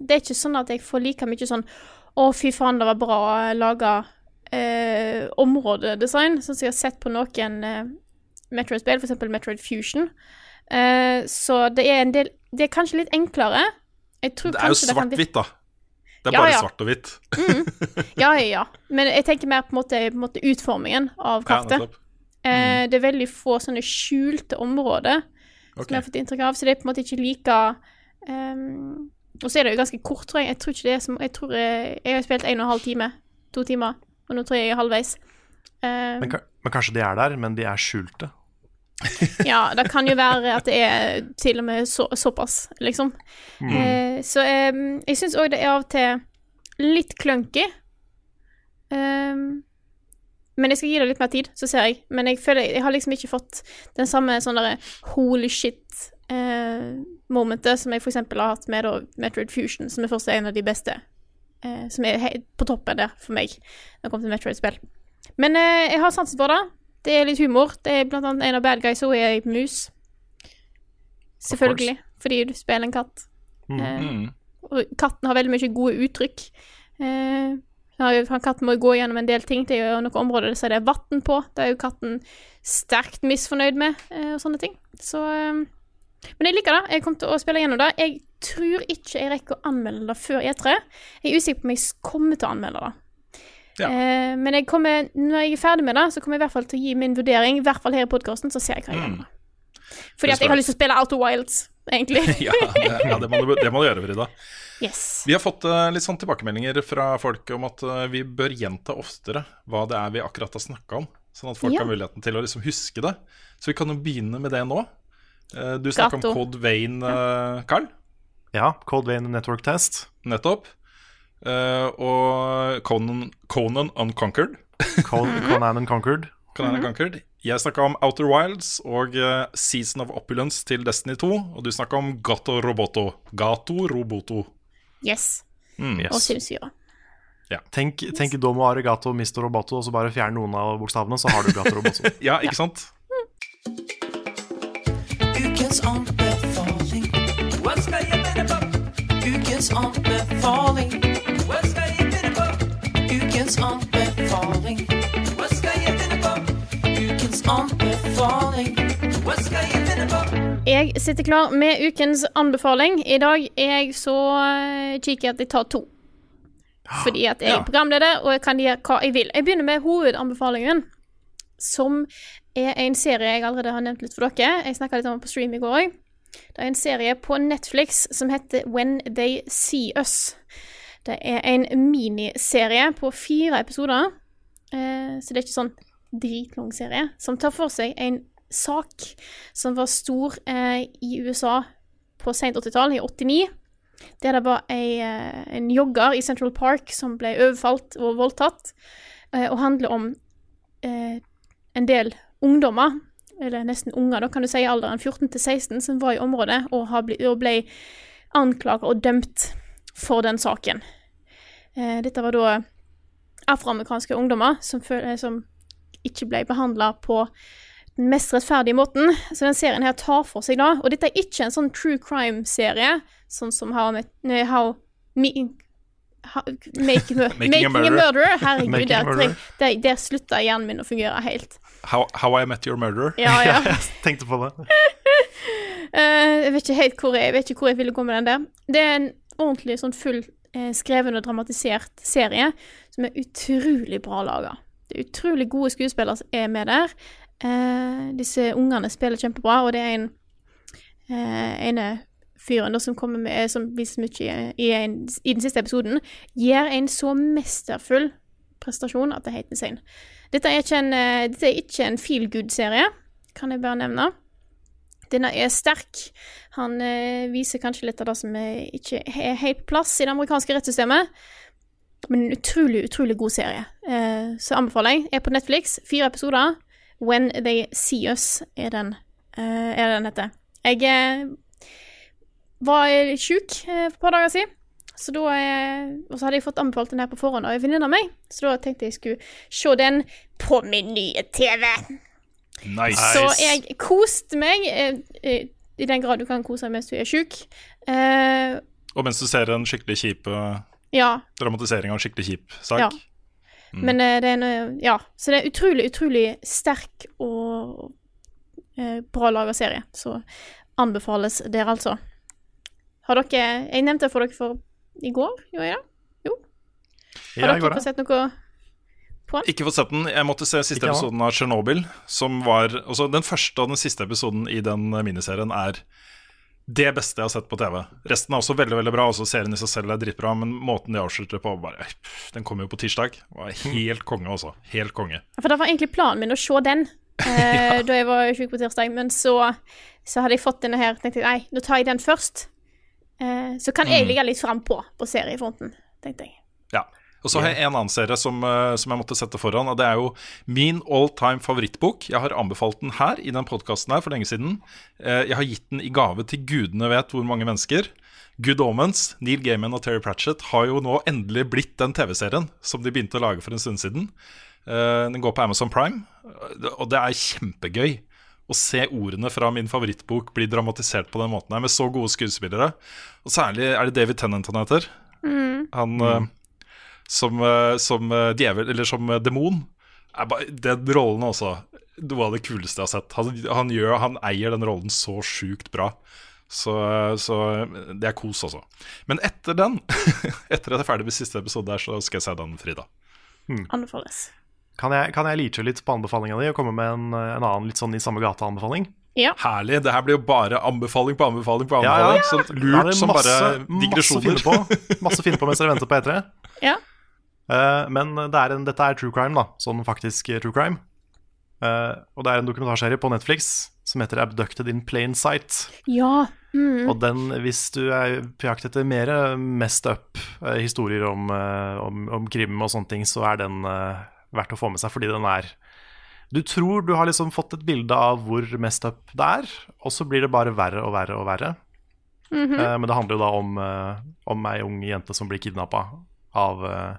Det er ikke sånn at jeg får like mye sånn Å, fy faen, det var bra laga eh, områdedesign, sånn som jeg har sett på noen eh, Metroid-spill, f.eks. Metroid Fusion. Eh, så det er en del Det er kanskje litt enklere, Det er jo svart-hvitt, da. Det er Ja, bare ja. svart og hvitt. Ja, ja, ja. Men jeg tenker mer på en måte, på en måte utformingen av kartet. eh, det er veldig få sånne skjulte områder okay. som jeg har fått inntrykk av, så det er på en måte ikke like um, Og så er det jo ganske kort, tror jeg. Jeg tror ikke det er som Jeg tror jeg, jeg har spilt en og en halv time. To timer. Og nå tror jeg jeg er halvveis. Um, Men, men kanskje de er der, men de er skjulte. ja, det kan jo være at det er til og med så, såpass, liksom. Eh, så eh, jeg syns òg det er av og til litt clunky. Um, men jeg skal gi det litt mer tid, så ser jeg. Men jeg føler jeg har liksom ikke fått den samme sånn derre holy shit-momentet som jeg eksempel har hatt med da, Metroid Fusion, som er fortsatt en av de beste. eh, som er på toppen der for meg når det kommer til Metroid-spill. Men eh, jeg har sansen for det. Det er litt humor. Det er blant annet en av bad guys og er ei mus. Selvfølgelig. Fordi du spiller en katt. Eh, Mm. og katten har veldig mye gode uttrykk. Eh, katten må jo gå gjennom en del ting. Det er jo noen områder der det er vann på. Det er jo katten sterkt misfornøyd med, eh, og sånne ting. Så eh, Men jeg liker det. Jeg kommer til å spille gjennom det. Jeg tror ikke jeg rekker å anmelde det før E3. Jeg er usikker på om jeg kommer til å anmelde det. Ja. Eh, men jeg kommer, når jeg er ferdig med det, så kommer jeg i hvert fall til å gi min vurdering. I hvert fall her i podkasten, så ser jeg hva jeg gjør. Mm. Fordi at jeg har lyst til å spille Outer Wilds, egentlig. Ja, det, ja det, må du, det må du gjøre, Frida. Yes. Vi har fått uh, litt sånn tilbakemeldinger fra folk om at uh, vi bør gjenta oftere hva det er vi akkurat har snakka om. Sånn at folk Ja. har muligheten til å liksom huske det. Så vi kan jo begynne med det nå. Uh, du snakka om Code Vein, Carl. Ja, Code Vein Network Test. Nettopp. Eh, og Conan, Conan Unconquered. Con Conan and Conquered. Conan Unconquered. Jeg snakka om Outer Wilds og eh, Season of Opulence til Destiny 2. Og du snakka om Gato Roboto. Gato Roboto. Yes. Mm, Og Sims4. Tenk, tenk Domo Arigato, Mister Roboto, og så bare fjern noen av bokstavene, så har du Gato Roboto. Ja, ikke sant? Ukens anbefaling. Jeg finne på? Ukens anbefaling. Ukens anbefaling. Hva skal jeg finne på? Ukens anbefaling. Hva skal jeg finne på? Jeg sitter klar med ukens anbefaling. I dag er jeg så eh, cheeky at jeg tar to. Fordi at jeg er programleder, og jeg kan gjøre hva jeg vil. Jeg begynner med hovedanbefalingen, som er en serie jeg allerede har nevnt litt for dere. Jeg snakka litt om den på stream i går òg. Det er en serie på Netflix som heter When They See Us. Det er en miniserie på fire episoder, eh, så det er ikke sånn dritlang serie, som tar for seg en sak som var stor eh, i USA på sent 80-tall, i 89. Der det var ei, eh, en jogger i Central Park som ble overfalt og voldtatt, eh, og handler om eh, en del ungdommer, eller nesten unger, da kan du si, i alderen 14 til 16, som var i området og, bli, og ble anklaget og dømt for den saken. Eh, dette var da afroamerikanske ungdommer som, eh, som ikke ble behandla på den mest rettferdige måten. Så den serien her tar for seg da. Og dette er ikke en sånn true crime-serie, sånn som How, I how me, how, make, making, a a Murderer. Murderer. Herregud, Making der, Murderer. der, der slutta hjernen min å fungere helt. How, How I Met Your Murderer. Ja, ja. Jeg tenkte på det. uh, jeg vet jeg vet ikke hvor jeg ville gå med den der. Det er en ordentlig sånn full eh, skreven og dramatisert serie som er utrolig bra laga. Det er utrolig gode skuespillere som er med der. Eh, disse ungene spiller kjempebra, og det er en eh, ene fyren som med Som viser mye i, i, en, i den siste episoden, gjør en så mesterfull prestasjon at det er helt insane. Dette er ikke en, eh, dette er ikke en feel good-serie, kan jeg bare nevne. Denne er sterk. Han eh, viser kanskje litt av det som er ikke er helt på plass i det amerikanske rettssystemet. Men en utrolig, utrolig god serie. Eh, så anbefaler jeg. Er på Netflix. Fire episoder. When They See Us er den, eh, er den heter. Jeg eh, var sjuk eh, for et par dager siden. Så da, eh, og så hadde jeg fått anbefalt den her på forhånd av en venninne av meg. Så da tenkte jeg skulle se den på min nye TV. Nice. Så jeg koste meg, eh, eh, i den grad du kan kose deg mens du er sjuk. Eh, Og mens du ser en skikkelig kjip eh, ja, dramatisering av en skikkelig kjip sak. Ja. men eh, det er en, Ja. Så det er utrolig, utrolig sterk og eh, bra laga serie. Så anbefales dere, altså. Har dere Jeg nevnte det for dere for i går, gjorde jeg det? Har Ja, dere fått sett noe Ikke fått sett den. Jeg måtte se siste Ikke episoden av Tsjernobyl. Som var altså Den første og den siste episoden i den miniserien er det beste jeg har sett på TV. Resten er også veldig veldig bra. Også serien i seg selv er dritbra, men måten de avslutter på bare, Den kom jo på tirsdag. Var helt konge, altså. Helt konge. For det var egentlig planen min å se den eh, da jeg var sjuk på tirsdag, men så, så hadde jeg fått denne her. tenkte jeg, nei, nå tar jeg den først. Eh, så kan jeg ligge litt frampå på seriefronten, tenkte jeg. Ja. Og så har jeg en annen serie som, eh, som jeg måtte sette foran, og det er jo min all time favorittbok. Jeg har anbefalt den her i den podkasten her for lenge siden. Eh, Jeg har gitt den i gave til gudene vet hvor mange mennesker. Good Omens, Neil Gaiman og Terry Pratchett har jo nå endelig blitt den TV-serien som de begynte å lage for en stund siden. Eh, Den går på Amazon Prime, og det er kjempegøy å se ordene fra min favorittbok bli dramatisert på den måten her, med så gode skuespillere. Og særlig er det David Tennant han heter. Han eh, som, eh, som eh, djevel, eller som eh, demon. Den rollen også noe av det kuleste jeg har sett. Han, han, gjør, han eier den rollen så sjukt bra. Så, så det er kos, altså. Men etter den, etter at jeg er ferdig med siste episode der, så skal jeg se den, Frida. Anbefales. Kan jeg, kan jeg leache litt på anbefalinga di og komme med en, en annen litt sånn i samme gata-anbefaling? Ja. Herlig. Det her blir jo bare anbefaling på anbefaling på Ja, ja. Så lurt det som bare masse, masse å digresjoner. finne på Masse å finne på mens dere venter på E3. Ja. Eh, men det er en, dette er true crime, da. Sånn faktisk eh, true crime. Eh, og det er en dokumentarserie på Netflix som heter 'Abducted in Plain Sight'. ja. Mm. Og den, hvis du er på jakt etter mer mest up eh, historier om, eh, om, om krim og sånne ting, så er den eh, verdt å få med seg, fordi den er Du tror du har liksom fått et bilde av hvor mest up det er, og så blir det bare verre og verre og verre. Mhm. Eh, men det handler jo da om, om ei ung jente som blir kidnappa av eh,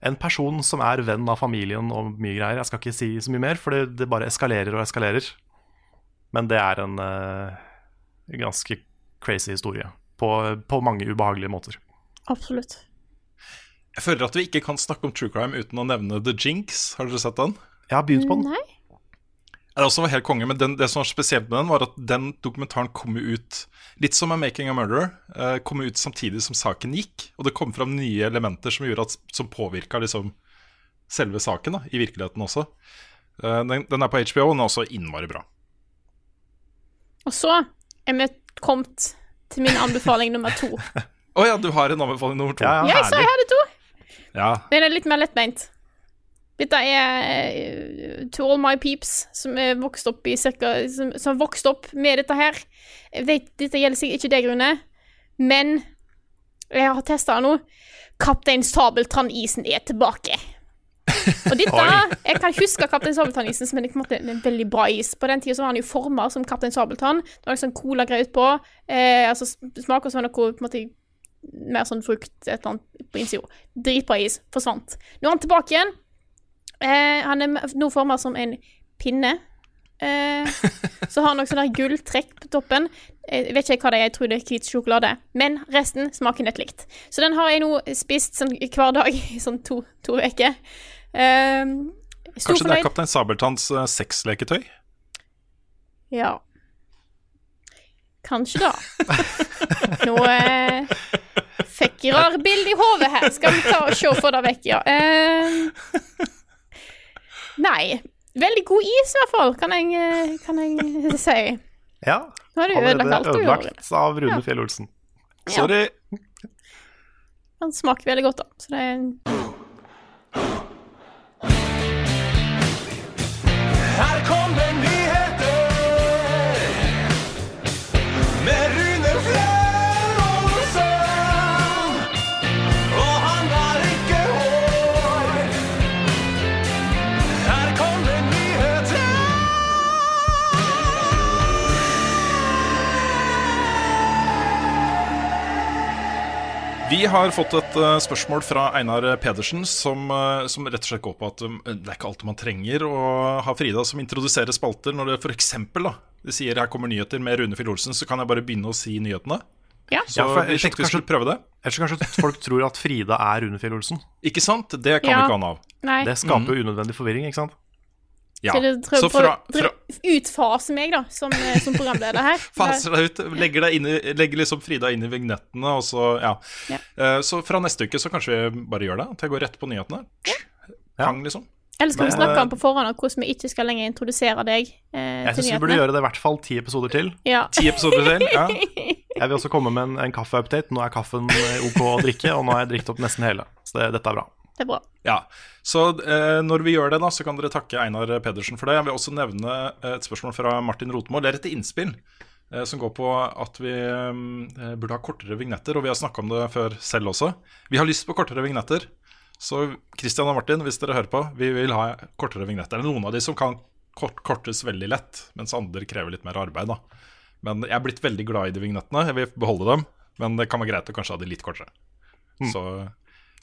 en person som er venn av familien og mye greier. Jeg skal ikke si så mye mer, for det, det bare eskalerer og eskalerer. Men det er en uh, ganske crazy historie. På, på mange ubehagelige måter. Absolutt. Jeg føler at vi ikke kan snakke om true crime uten å nevne The Jinx. Har dere sett den? Jeg har begynt på den. Nei. Det også var helt konge, men den, det som var spesielt med den, var at den dokumentaren kom jo ut litt som med 'Making a Murderer'. Eh, kom ut samtidig som saken gikk, og det kom fram nye elementer som, gjorde at, som påvirka liksom selve saken da, i virkeligheten også. Eh, den, den er på HBO, og den er også innmari bra. Og så er vi kommet til min anbefaling nummer to. Å ja, du har en anbefaling nummer to. Ja, ja, Jeg sa jeg hadde to! Ja. Den er litt mer lettbeint. Dette er eh, To All My Peeps, som er vokst opp i cirka, som, som har vokst opp med dette her. Vet, dette gjelder sikkert ikke deg, Rune, men jeg har testa det nå. Kaptein Sabeltann-isen er tilbake. Og dette, Jeg kan huske Kaptein Sabeltann-isen som en, en, en veldig bra is. På den tida var han jo forma som Kaptein Sabeltann. Det var liksom cola greit utpå. Eh, altså smaker som noe på en måte mer sånn frukt, et eller annet på innsida. Dritbra is. Forsvant. Nå er han tilbake igjen. Eh, han er nå forma som en pinne. Eh, så har han også sånn gulltrekk på toppen. Jeg vet ikke hva det er, jeg tror det er hvit sjokolade. Men resten smaker nett likt. Så den har jeg nå spist sånn hver dag i sånn to uker. Eh, Kanskje Kanskje det er fornøyd. Kaptein Sabeltanns uh, sexleketøy? Ja. Kanskje da. Nå eh, fikk rar bilde i hodet her. Skal vi ta og se for det vekk, ja. Eh, nei. Veldig god is, i hvert fall, kan jeg, kan jeg si. Ja. Nå har du ødelagt alt du gjør. ødelagt av Rune. Ja. Sorry. Den smaker veldig godt, da. Så det er Vi har fått et eh, spørsmål fra Einar Pedersen som, eh, som rett og slett går på at um, det er ikke alltid man trenger å ha Frida som introduserer spalter. Når det f.eks. de sier 'her kommer nyheter' med Rune Fjell Olsen, så kan jeg bare begynne å si nyhetene. Ja. Så Ja, for jeg vi tenkte vi kanskje- skulle prøve det. Ellers kanskje folk tror at Frida er Rune Fjell Olsen. Ikke sant? Det kan Ja. vi ikke ha av. Nei. Det skaper jo unødvendig forvirring, ikke sant? Ja. Du prøve Så fra, fra utfase meg, da, som, eh, som programleder her? Faser deg ut. Legger, deg inn i, legger liksom Frida inn i vignettene, og så Ja. Ja. Uh, så fra neste uke så kanskje vi bare gjør det. At jeg går rett på nyhetene. Pang, liksom. Eller skal vi snakke eh, om på forhånd hvordan vi ikke skal lenger introdusere deg eh, Jeg til syns vi burde gjøre det i hvert fall ti episoder til. Ja. Ti episoder til. Ja. Jeg vil også komme med en, en kaffeupdate. Nå er kaffen OK å drikke, og nå har jeg drukket opp nesten hele. Så det, dette er bra. Det er bra. Ja, så eh, når vi gjør det, da, så kan dere takke Einar Pedersen for det. Jeg vil også nevne eh, et spørsmål fra Martin Rotmo. Det er et innspill eh, som går på at vi eh, burde ha kortere vignetter. Og vi har snakka om det før selv også. Vi har lyst på kortere vignetter. Så Christian og Martin, hvis dere hører på, vi vil ha kortere vignetter. Det er noen av de som kan kort, kortes veldig lett, mens andre krever litt mer arbeid. da. Men jeg er blitt veldig glad i de vignettene. Jeg vil beholde dem, men det kan være greit å kanskje ha de litt kortere. Så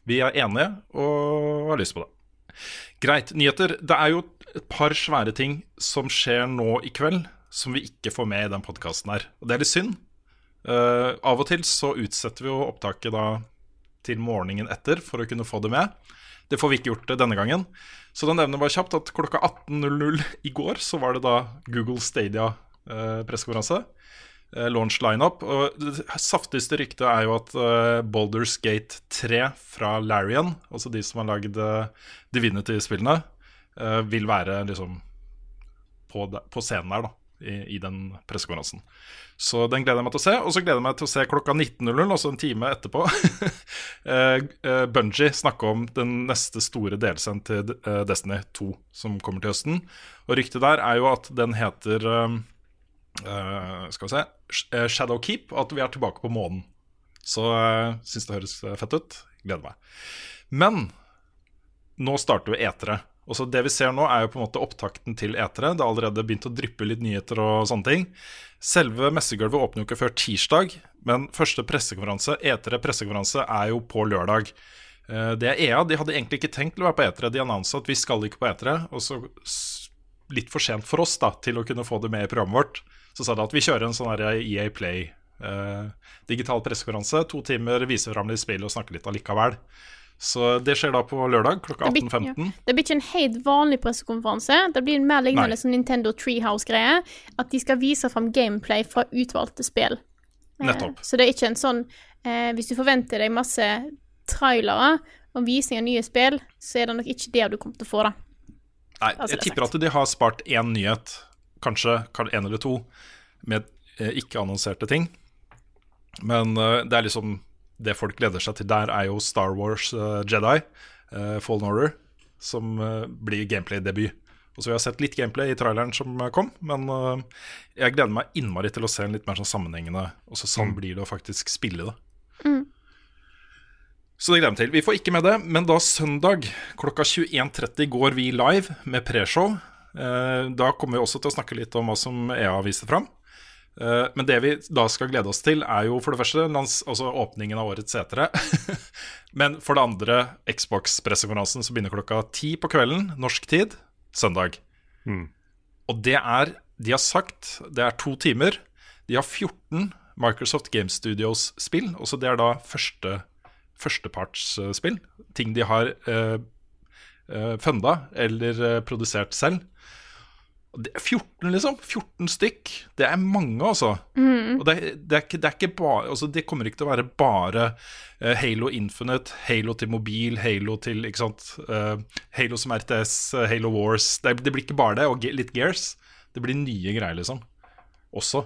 vi er enige og har lyst på det. Greit. Nyheter. Det er jo et par svære ting som skjer nå i kveld, som vi ikke får med i den podkasten her. Og det er litt synd. Uh, av og til så utsetter vi jo opptaket da til morgenen etter for å kunne få det med. Det får vi ikke gjort det denne gangen. Så da nevner bare kjapt at klokka 18.00 i går så var det da Google Stadia eh, pressekonferanse. Eh, launch lineup. Og det saftigste ryktet er jo at uh, Boulders Gate 3 fra Larian, altså de som har lagd eh, Divinity-spillene, uh, vil være liksom på, de, på scenen her, da, i, i den pressekonferansen. Så den gleder jeg meg til å se. Og så gleder jeg meg til å se klokka 19.00, altså en time etterpå, eh, eh, Bungie snakke om den neste store delscenen til eh, Destiny 2 som kommer til høsten. Og ryktet der er jo at den heter eh, eh, Skal vi se eh, Shadow Keep, at vi er tilbake på månen. Så uh, syns det høres eh, fett ut. Gleder meg. Men nå starter jo etere. Og så Det vi ser nå, er jo på en måte opptakten til etere. Det har allerede begynt å dryppe litt nyheter og sånne ting. Selve messegulvet åpner jo ikke før tirsdag, men første pressekonferanse, etere pressekonferanse, er jo på lørdag. Eh, Det er EA. De hadde egentlig ikke tenkt å være på etere. De annonsa at vi skal ikke på etere. Og så litt for sent for oss da, til å kunne få det med i programmet vårt. Så sa de at vi kjører en sånn EA Play Uh, digital pressekonferanse. To timer, vise fram litt spill og snakke litt allikevel. Så det skjer da på lørdag klokka 18.15. ja. det blir ikke en helt vanlig pressekonferanse. Det blir en mer lignende som Nintendo Treehouse-greie. At de skal vise fram gameplay fra utvalgte spill. Nettopp. Nettopp. Så det er ikke en sånn uh, Hvis du forventer deg masse trailere og visning av nye spill, så er det nok ikke det du kommer til å få, da. Nei, Altså, jeg er tipper at de har spart én nyhet, kanskje én eller to, med eh, ikke-annonserte ting. Men eh, det er liksom Det folk gleder seg til der, er jo Star Wars eh, Jedi, Fallen Order, som blir gameplay-debut. Og så Vi har sett litt gameplay i traileren som kom, men jeg gleder meg innmari til å se en litt mer sånn sammenhengende Og så sånn blir det å faktisk spille det. Så det gleder jeg meg til. Vi får ikke med det, men da søndag klokka 21.30 går vi live med preshow. Eh, Da kommer vi også til å snakke litt om hva som EA viste fram. Eh, Men det vi da skal glede oss til, er jo for det første altså åpningen av årets setere. Men for det andre Xbox-pressekonferansen som begynner klokka ti på kvelden, norsk tid, søndag. Og det er De har sagt det er to timer. De har 14 Microsoft Game Studios-spill. Også det er da første førstepartsspill. Ting de har eh, eh, funda eller eh, produsert selv. Det er 14, liksom. 14 stykk. Det er mange, altså. Og det, det, er ikke, det er ikke bare altså Det kommer ikke til å være bare uh, Halo Infinite, Halo til mobil, Halo til ikke sant Uh, Halo som RTS, uh, Halo Wars. Det, det blir ikke bare det, og litt Gears. Det blir nye greier, liksom. Også.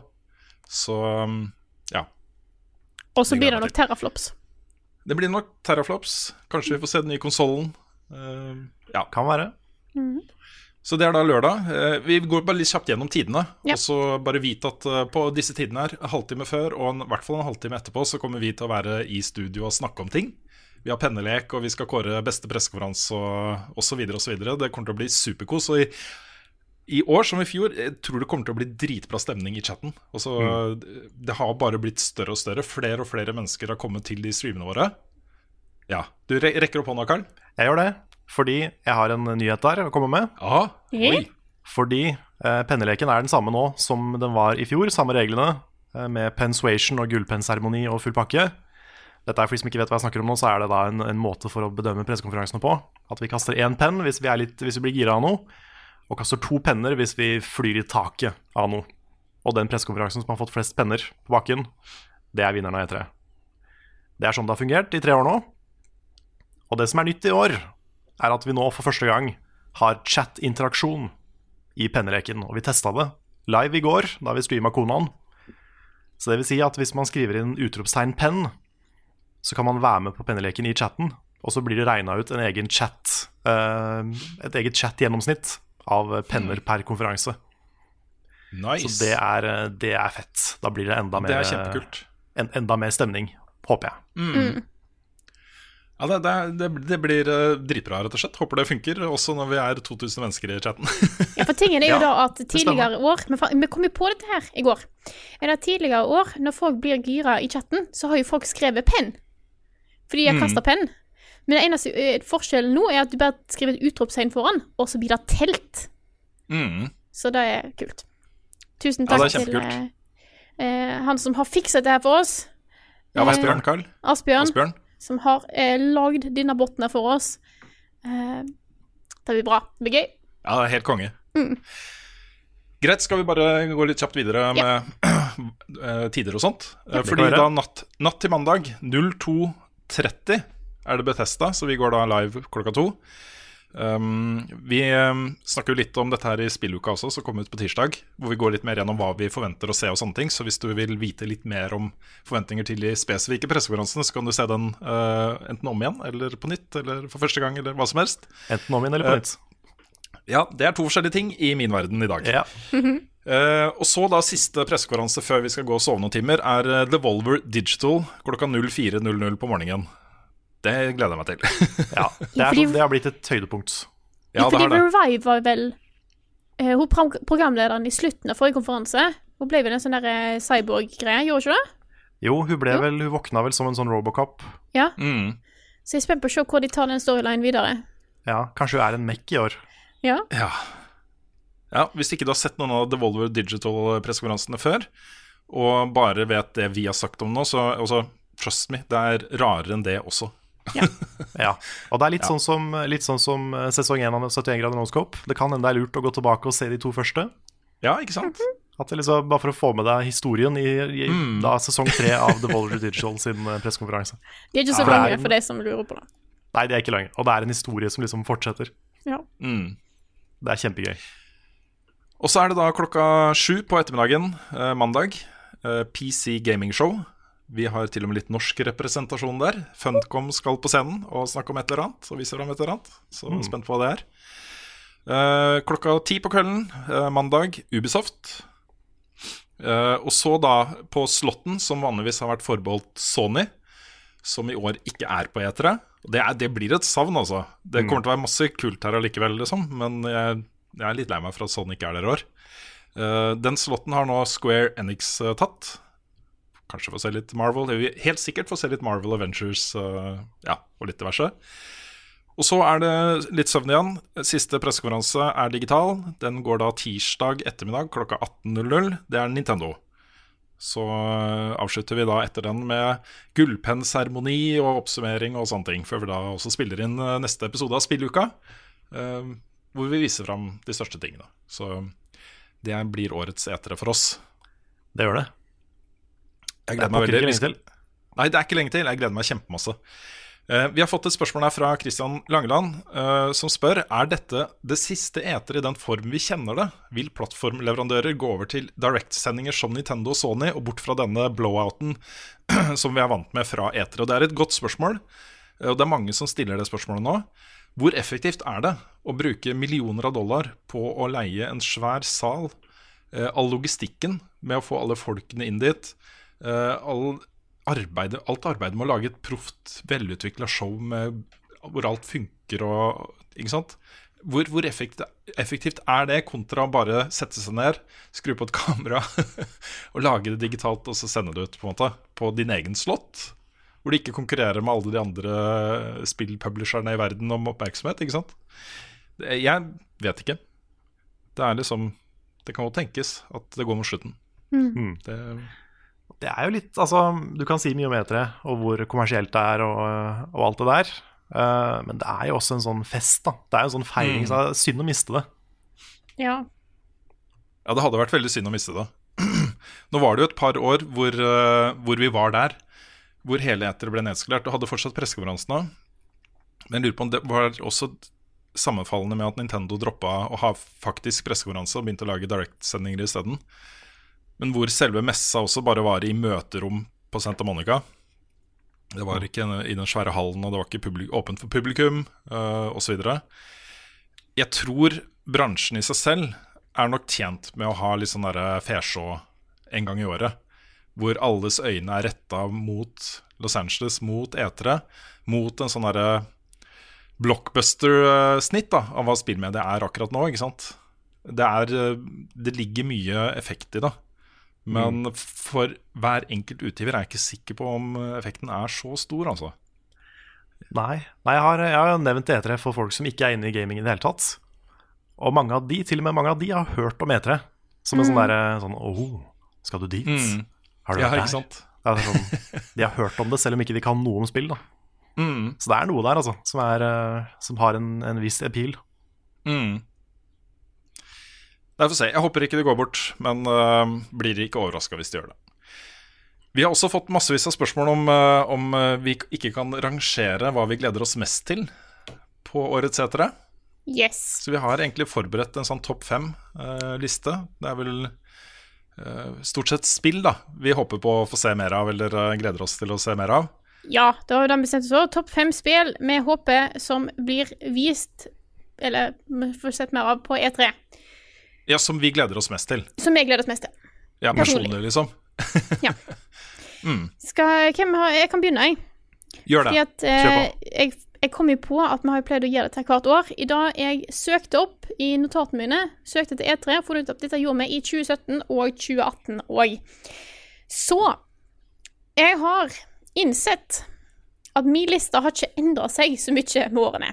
Så um, ja. Og så blir det nok terraflops. Det blir nok terraflops. Kanskje vi får se den nye konsollen. Eh, ja. Kan være. Så det er da lørdag. Eh, vi går bare litt kjapt gjennom tidene. Ja. Og så bare vite at eh, på disse tidene her, en halvtime før og en, i hvert fall en halvtime etterpå, så kommer vi til å være i studio og snakke om ting. Vi har pennelek, og vi skal kåre beste pressekonferanse og osv. osv. Det kommer til å bli superkos. Og i, i år som i fjor, jeg tror det kommer til å bli dritbra stemning i chatten. Altså, Det har bare blitt større og større. Flere og flere mennesker har kommet til de streamene våre. Ja. Du re rekker opp hånda, Karl? Jeg gjør det, fordi jeg har en nyhet der å komme med. Ja. Ja. Oi. Fordi eh, penneleken er den samme nå som den var i fjor. Samme reglene, eh, med pensuation og gullpennseremoni og full pakke. Dette er For de som ikke vet hva jeg snakker om nå, så er det da en, en måte for å bedømme pressekonferansene på. At vi kaster én penn hvis vi, er litt, hvis vi blir gira av noe. og kaster to penner hvis vi flyr i taket av noe. Og den pressekonferansen som har fått flest penner på bakken, det er vinneren av E3. Det er sånn det har fungert i tre år nå. Og det som er nytt i år, er at vi nå for første gang har chat-interaksjon i penneleken. Og vi testa det live i går, da vi streama Konaen. Så det vil si at hvis man skriver inn utropstegn 'penn', så kan man være med på penneleken i chatten, og så blir det regna ut en egen chat, eh, et eget chat-gjennomsnitt av penner per konferanse. Nice. Så det er, eh, det er fett. Da blir det enda mer, Det er kjempekult. En, enda mer stemning, håper jeg. Ja, det, det, det, det blir eh, dritbra, rett og slett. Håper det funker, også når vi er 2000 mennesker i chatten. Ja, for tingen er jo Ja, da at tidligere år Men vi kom jo på dette her i går. Er det tidligere år, når folk blir gira i chatten, så har jo folk skrevet penn. Fordi de har kasta penn. Men det eneste eh, forskjellen nå er at du bare skriver et utropstegn foran, og så blir det telt. Mm. Så det er kult. Tusen takk er til eh, eh, han som har fikset det her for oss. Ja, Asbjørn, Carl? Asbjørn, Asbjørn? Som har eh, lagd denne botten her for oss. Eh, det blir bra. Det blir gøy. Ja, det er helt konge. Greit, skal vi bare gå litt kjapt videre med ja. tider og sånt? Ja, Fordi da natt, natt til mandag 02.30 er det Bethesda, så vi går da live klokka to. Um, vi um, snakker jo litt om dette her i spilluka også, som kommer ut på tirsdag. Hvor vi går litt mer gjennom hva vi forventer å se og sånne ting. Så hvis du vil vite litt mer om forventninger til de spesifikke pressekonferansene, så kan du se den uh, enten om igjen, eller på nytt, eller for første gang, eller hva som helst. Enten om igjen eller på nytt. Ja, det er to forskjellige ting i min verden i dag. Ja. Uh, og så da siste pressekonferanse før vi skal gå og sove noen timer, er Devolver Digital klokka 04.00 på morgenen. Det gleder jeg meg til. ja. Det, er, sånn- det har blitt et høydepunkt. ja, det fordi har det. Revive var vel uh, Hun programlederen i slutten av forrige konferanse. Hun ble vel en sånn der eh, cyborg-greie, gjorde hun ikke det? Jo, hun, ble vel, hun våkna vel som en sånn Robocop. Ja. Mm. Så jeg er spent på å se hvor de tar den storylinen videre. Ja, Kanskje hun er en Mac i år. Ja. Ja. ja. Hvis ikke du har sett noen av Devolver Digital-pressekonferansene før, og bare vet det vi har sagt om nå, så altså, trust me, det er rarere enn det også. Ja, og det er litt, sånn, som, litt sånn som eh, sesong 1 av 71 grader Noscope. Det kan hende det er lurt å gå tilbake og se de to første. Ja, ikke sant? At det liksom, bare for å få med deg historien i, i da, sesong 3 av The Devolver Digital sin eh, pressekonferanse. De er ikke så Ja. lange for de som lurer på det. Nei, det er ikke lange. Og det er en historie som liksom fortsetter. Ja. Mm. Det er kjempegøy. Og så er det da klokka sju på ettermiddagen eh, mandag. eh, PC Gaming Show. Vi har til og med litt norsk representasjon der. Funcom skal på scenen og snakke om et eller annet. Og vise fram et eller annet. Så spent på hva det er. Uh, klokka ti på kvelden uh, mandag Ubisoft. Uh, og så da på Slåtten, som vanligvis har vært forbeholdt Sony, som i år ikke er på E3. Det, er, det blir et savn, altså. Det kommer til å være masse kult her allikevel, liksom. Men jeg, jeg er litt lei meg for at Sony ikke er der i år. Den slåtten har nå Square Enix tatt. Kanskje få se litt Marvel. Jeg helt sikkert få se litt Marvel Avengers eh, ja, og litt diverse. Og så er det litt søvn igjen. Siste pressekonferanse er digital. Den går da tirsdag ettermiddag klokka 18.00. Det er Nintendo. Så eh, avslutter vi da etter den med gullpennseremoni og oppsummering og sånne ting, før vi da også spiller inn eh, neste episode av Spilluka, hvor vi viser fram de største tingene. Så det blir årets etere for oss. Det gjør det. Jeg gleder meg veldig. ikke lenge til. Nei, det er ikke lenge til. Jeg gleder meg kjempemasse. Eh, vi har fått et spørsmål her fra Christian Langeland, eh, som spør Er dette det siste eter i den form vi kjenner det. Vil plattformleverandører gå over til direktsendinger som Nintendo og Sony, og bort fra denne blowouten som vi er vant med fra etere? Og Det er et godt spørsmål, eh, og det er mange som stiller det spørsmålet nå. Hvor effektivt er det å bruke millioner av dollar på å leie en svær sal? All logistikken med å få alle folkene inn dit. Eh, all arbeidet, alt arbeidet med å lage et proft, velutvikla show med, hvor alt funker og Ikke sant? Hvor, hvor effektivt, effektivt er det, kontra å bare sette seg ned, skru på et kamera og lage det digitalt og så sende det ut på en måte på din egen slott? Hvor de ikke konkurrerer med alle de andre spillpublisherne i verden om oppmerksomhet. ikke sant? Jeg vet ikke. Det er liksom Det kan godt tenkes at det går mot slutten. Mm. Det, Det er jo litt Altså, du kan si mye om E3 og hvor kommersielt det er og, og alt det der. Uh, men det er jo også en sånn fest, da. Det er jo en sånn feiring. Så det er synd å miste det. Ja. Ja, det hadde vært veldig synd å miste det. Nå var det jo et par år hvor, uh, hvor vi var der, hvor hele etere ble nedskalert og hadde fortsatt pressekonferansene. Men jeg lurer på om det var også sammenfallende med at Nintendo droppa å ha faktisk pressekonferanse og begynte å lage direktsendinger isteden. Men hvor selve messa også bare var i møterom på Santa Monica. Det var ikke i den svære hallen, og det var ikke publik åpent for publikum uh, osv. Jeg tror bransjen i seg selv er nok tjent med å ha litt sånn fesjå en gang i året. Hvor alles øyne er retta mot Los Angeles, mot etere. Mot en sånn derre blockbuster-snitt da, av hva spillmediet er akkurat nå. ikke sant? Det, er, eh, det ligger mye effekt i det. Men for hver enkelt utgiver er jeg ikke sikker på om effekten er så stor, altså. Nei, Nei jeg, har, jeg har nevnt E3 for folk som ikke er inne i gaming i det hele tatt. Og mange av de, til og med mange av de har hørt om E3. Som en sånn derre sånn Åh, skal du dit? Mm. Har du Ja, vært ikke sant? der? det er sånn, de har hørt om det, selv om ikke de kan noe om spill. da Mm. Så det er noe der altså som, er, eh, som har en, en viss appeal. Mm. Nei, får se. Jeg håper ikke det går bort, men uh, blir ikke overraska hvis det gjør det. Vi har også fått massevis av spørsmål om, uh, om øh, vi ikke kan rangere hva vi gleder oss mest til på årets etere. Yes. Så vi har egentlig forberedt en sånn topp fem-liste. det er vel stort sett spill da vi håper på å få se mer av, eller gleder oss til å se mer av. Ja, da har vi bestemt oss for topp fem spill vi håper som blir vist, eller vi får sett mer av, på E3. Ja, Som vi gleder oss mest til. Som jeg gleder oss mest til. Ja, Personlig. Liksom. Skal, hvem har, jeg kan begynne, jeg. Gjør det. at eh, Kjør på. jeg, jeg kom jo på at vi har pleid å gjøre dette hvert år. I dag jeg søkte opp i notatene mine, søkte til E3, og ut at dette gjorde vi i 2017 og 2018 òg. Så jeg har innsett at min liste har ikke endra seg så mye med årene.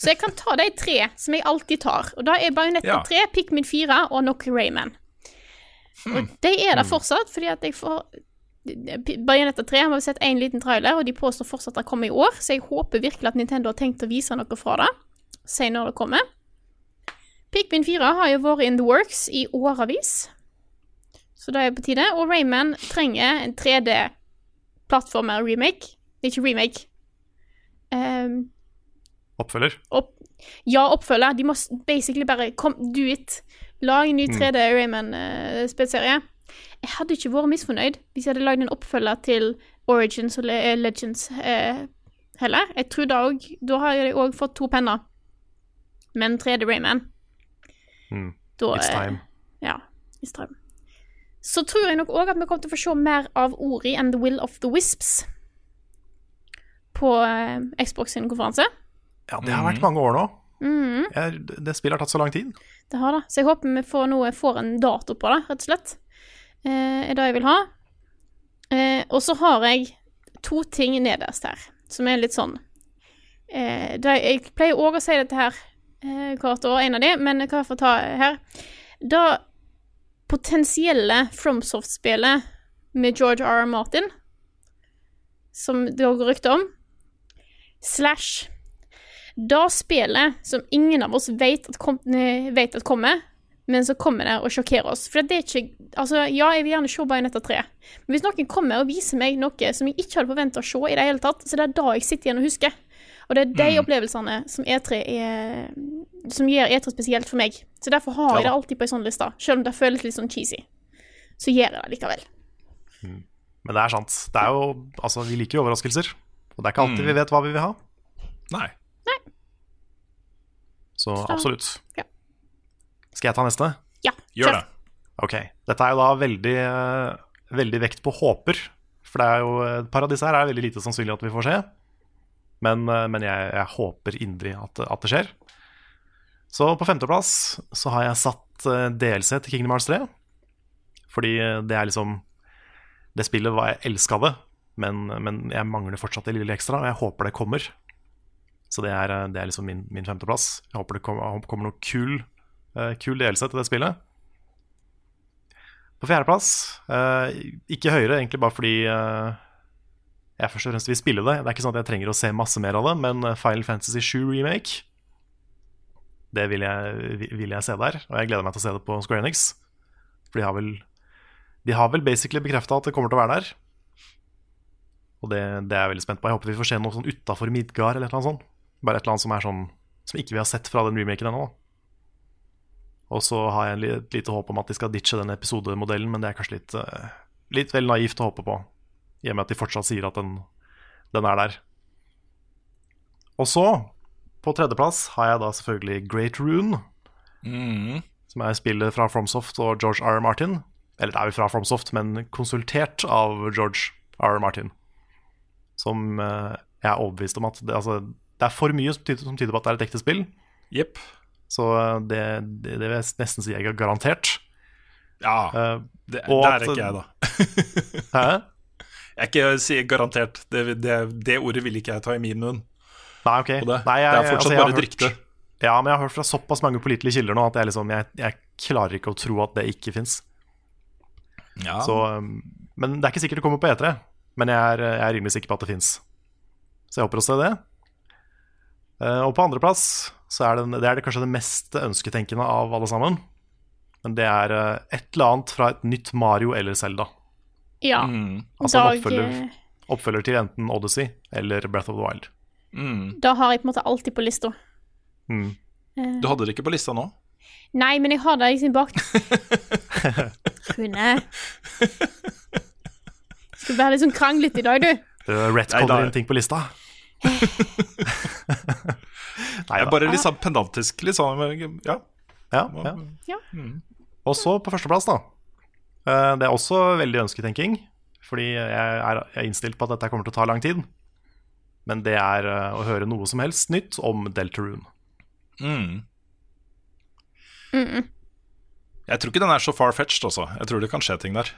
Så jeg kan ta de tre som jeg alltid tar. Og da er Bajonetta Ja. 3, Pikmin 4 og nok Rayman. Og de er der fortsatt, fordi at jeg får Bajonetta 3 har vi sett én liten trailer, og de påstår fortsatt at det kommer i år, så jeg håper virkelig at Nintendo har tenkt å vise noe fra det. Si når det kommer. Pikmin 4 har jo vært in the works i årevis, så det er på tide. Og Rayman trenger en 3D-plattformer-remake. Ikke remake. Um, Oppfølger. opp, ja, oppfølger. De må basically bare kom, do it. Lag en ny 3D Rayman-spillserie. jeg hadde ikke vært misfornøyd hvis jeg hadde lagd en oppfølger til Origins og Le Legends eh, heller. Jeg tror da òg Da har jeg òg fått to penner. Men 3D Rayman Mm. da, It's eh, time. Ja, it's time. Så tror jeg nok òg at vi kommer til å få se mer av Ori and the Will of the Wisps på eh, Xbox sin konferanse. Ja, det har vært mange år nå. Jeg, det spillet har tatt så lang tid. Det har det. Så jeg håper vi får, noe, får en dato på det, rett og slett. Eh, er det jeg vil ha. Eh, og så har jeg to ting nederst her, som er litt sånn eh, det, Jeg pleier òg å si dette her eh, hvert år, en av de, men jeg får ta her. Da potensielle FromSoft-spillet med George R. R. Martin, som det går rykte om, slash da spillet som ingen av oss vet at, kom, eh, vet at kommer, men så kommer det og sjokkerer oss. For det er ikke Altså, ja, jeg vil gjerne se Bajonetta 3, men hvis noen kommer og viser meg noe som jeg ikke hadde forventa å se i det hele tatt, så det er da jeg sitter igjen og husker. Og det er de opplevelsene som E3 er Som gjør E3 spesielt for meg. Så derfor har jeg det alltid på ei sånn liste, selv om det føles litt sånn cheesy. Så gjør jeg det likevel. Men det er sant. Det er jo, altså, vi liker jo overraskelser. Og det er ikke alltid vi vet hva vi vil ha. Nei. Så absolutt. ja. Skal jeg ta neste? Ja, Gjør det. Ok. Dette er jo da veldig, eh, veldig vekt på håper. For det er jo, et par av disse her er veldig lite sannsynlig at vi får se. Men, eh, men jeg, jeg håper inderlig at, at det skjer. Så på femteplass så har jeg satt eh, DLC til Kingdom Hearts 3. Fordi det er liksom Det spillet var jeg elska det, men, men jeg mangler fortsatt det lille ekstra, og jeg håper det kommer. Så det er, eh, det er liksom min, min femteplass. Jeg håper det håper kommer noe kul, uh, kul delelse til det spillet. På fjerdeplass, uh, ikke høyere, egentlig bare fordi uh, jeg først og fremst vil spille det. Det er ikke sånn at jeg trenger å se masse mer av det, men Final Fantasy 7 Remake Det vil jeg, vil jeg se der, og jeg gleder meg til å se det på Square Enix. For de har vel De har vel basically bekrefta at det kommer til å være der. Og det, det er jeg veldig spent på. Jeg håper vi får se noe sånn utafor Midgard eller et eller annet sånt. Bare et eller annet som er sånn Som ikke vi har sett fra den remaken ennå. Og så har jeg et lite håp om at de skal ditche den episodemodellen, men det er kanskje litt, eh, litt vel naivt å håpe på. I og med at de fortsatt sier at den, den er der. Og så, på tredjeplass, har jeg da selvfølgelig Great Rune. Mm. Som er spillet fra Fromsoft og George R. R. Martin. Eller det er jo fra Fromsoft, men konsultert av George R. R. Martin. Som eh, jeg er overbevist om at det, altså, det er for mye som tyder, som tyder på at det er et ekte spill. Yep. Så eh, det, det, det vil jeg nesten si jeg er garantert. Ja, Eh, det, og der er ikke jeg, da. Hæ? Jeg er ikke sier garantert. Det, det, det ordet vil ikke jeg ta i min munn. Nei, ok. Nei, jeg- det er fortsatt altså, bare et rykte. Ja, men jeg har hørt fra såpass mange pålitelige kilder nå at jeg, liksom, jeg, jeg klarer ikke å tro at det ikke fins. Ja. Men det er ikke sikkert det kommer på E3. Men jeg er, jeg er rimelig sikker på at det fins. Så jeg håper å se det. Eh, og på andreplass så er det, det er det kanskje det mest ønsketenkende av alle sammen. Men det er eh, et eller annet fra et nytt Mario eller Zelda. Ja. Mm. Altså en oppfølger, eh, oppfølger til enten Odyssey eller Breath of the Wild. Mm. Da har jeg på en måte alltid på lista. Mm. Eh, Du hadde det ikke på lista nå? Nei, men jeg har det i sin bak... Rune. Skal være litt sånn kranglete i dag, du. Du Rett kommer inn ting på lista. Nei bare litt sånn pedantisk. Litt sånn, ja. Ja, ja. Ja. Og så på førsteplass, da. Eh, Det er også veldig ønsketenking. Fordi jeg er innstilt på at dette kommer til å ta lang tid. Men det er eh, å høre noe som helst nytt om Deltarune. Mm. Mm-mm. Jeg tror ikke den er så far-fetched, altså. Jeg tror det kan skje ting der.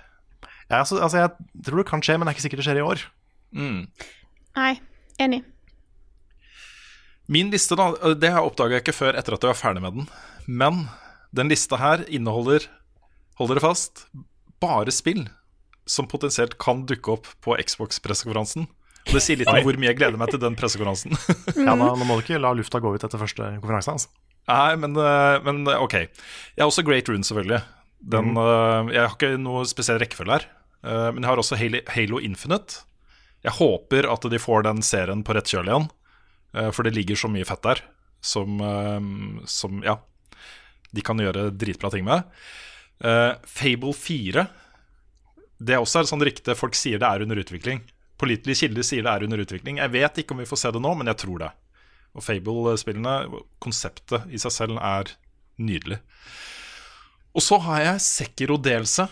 Ja, altså, altså, jeg tror det kan skje, men det er ikke sikkert det skjer i år. Mm. Nei, enig. Min liste, da, det oppdaga jeg ikke før etter at jeg var ferdig med den. Men den lista her inneholder, hold dere fast, bare spill som potensielt kan dukke opp på Xbox-pressekonferansen. Og Det sier litt om hvor mye jeg gleder meg til den pressekonferansen. Ja, nå, nå må du ikke la lufta gå ut etter første konferanse. Altså. Nei, men, eh, men eh, ok. Jeg har også Great Rune, selvfølgelig. Den, eh, jeg har ikke noe spesiell rekkefølge her. eh, Men jeg har også Halo, Infinite. Jeg håper at de får den serien på rett kjøl igjen. eh, For det ligger så mye fett der som, som ja, de kan gjøre dritbra ting med. Fable 4 Det er også et sånt rykte folk sier det er under utvikling. Pålitelige kilder sier det er under utvikling. Jeg vet ikke om vi får se det nå, men jeg tror det. Og Fable-spillene, konseptet i seg selv er nydelig. Og så har jeg Sekiro-delelse.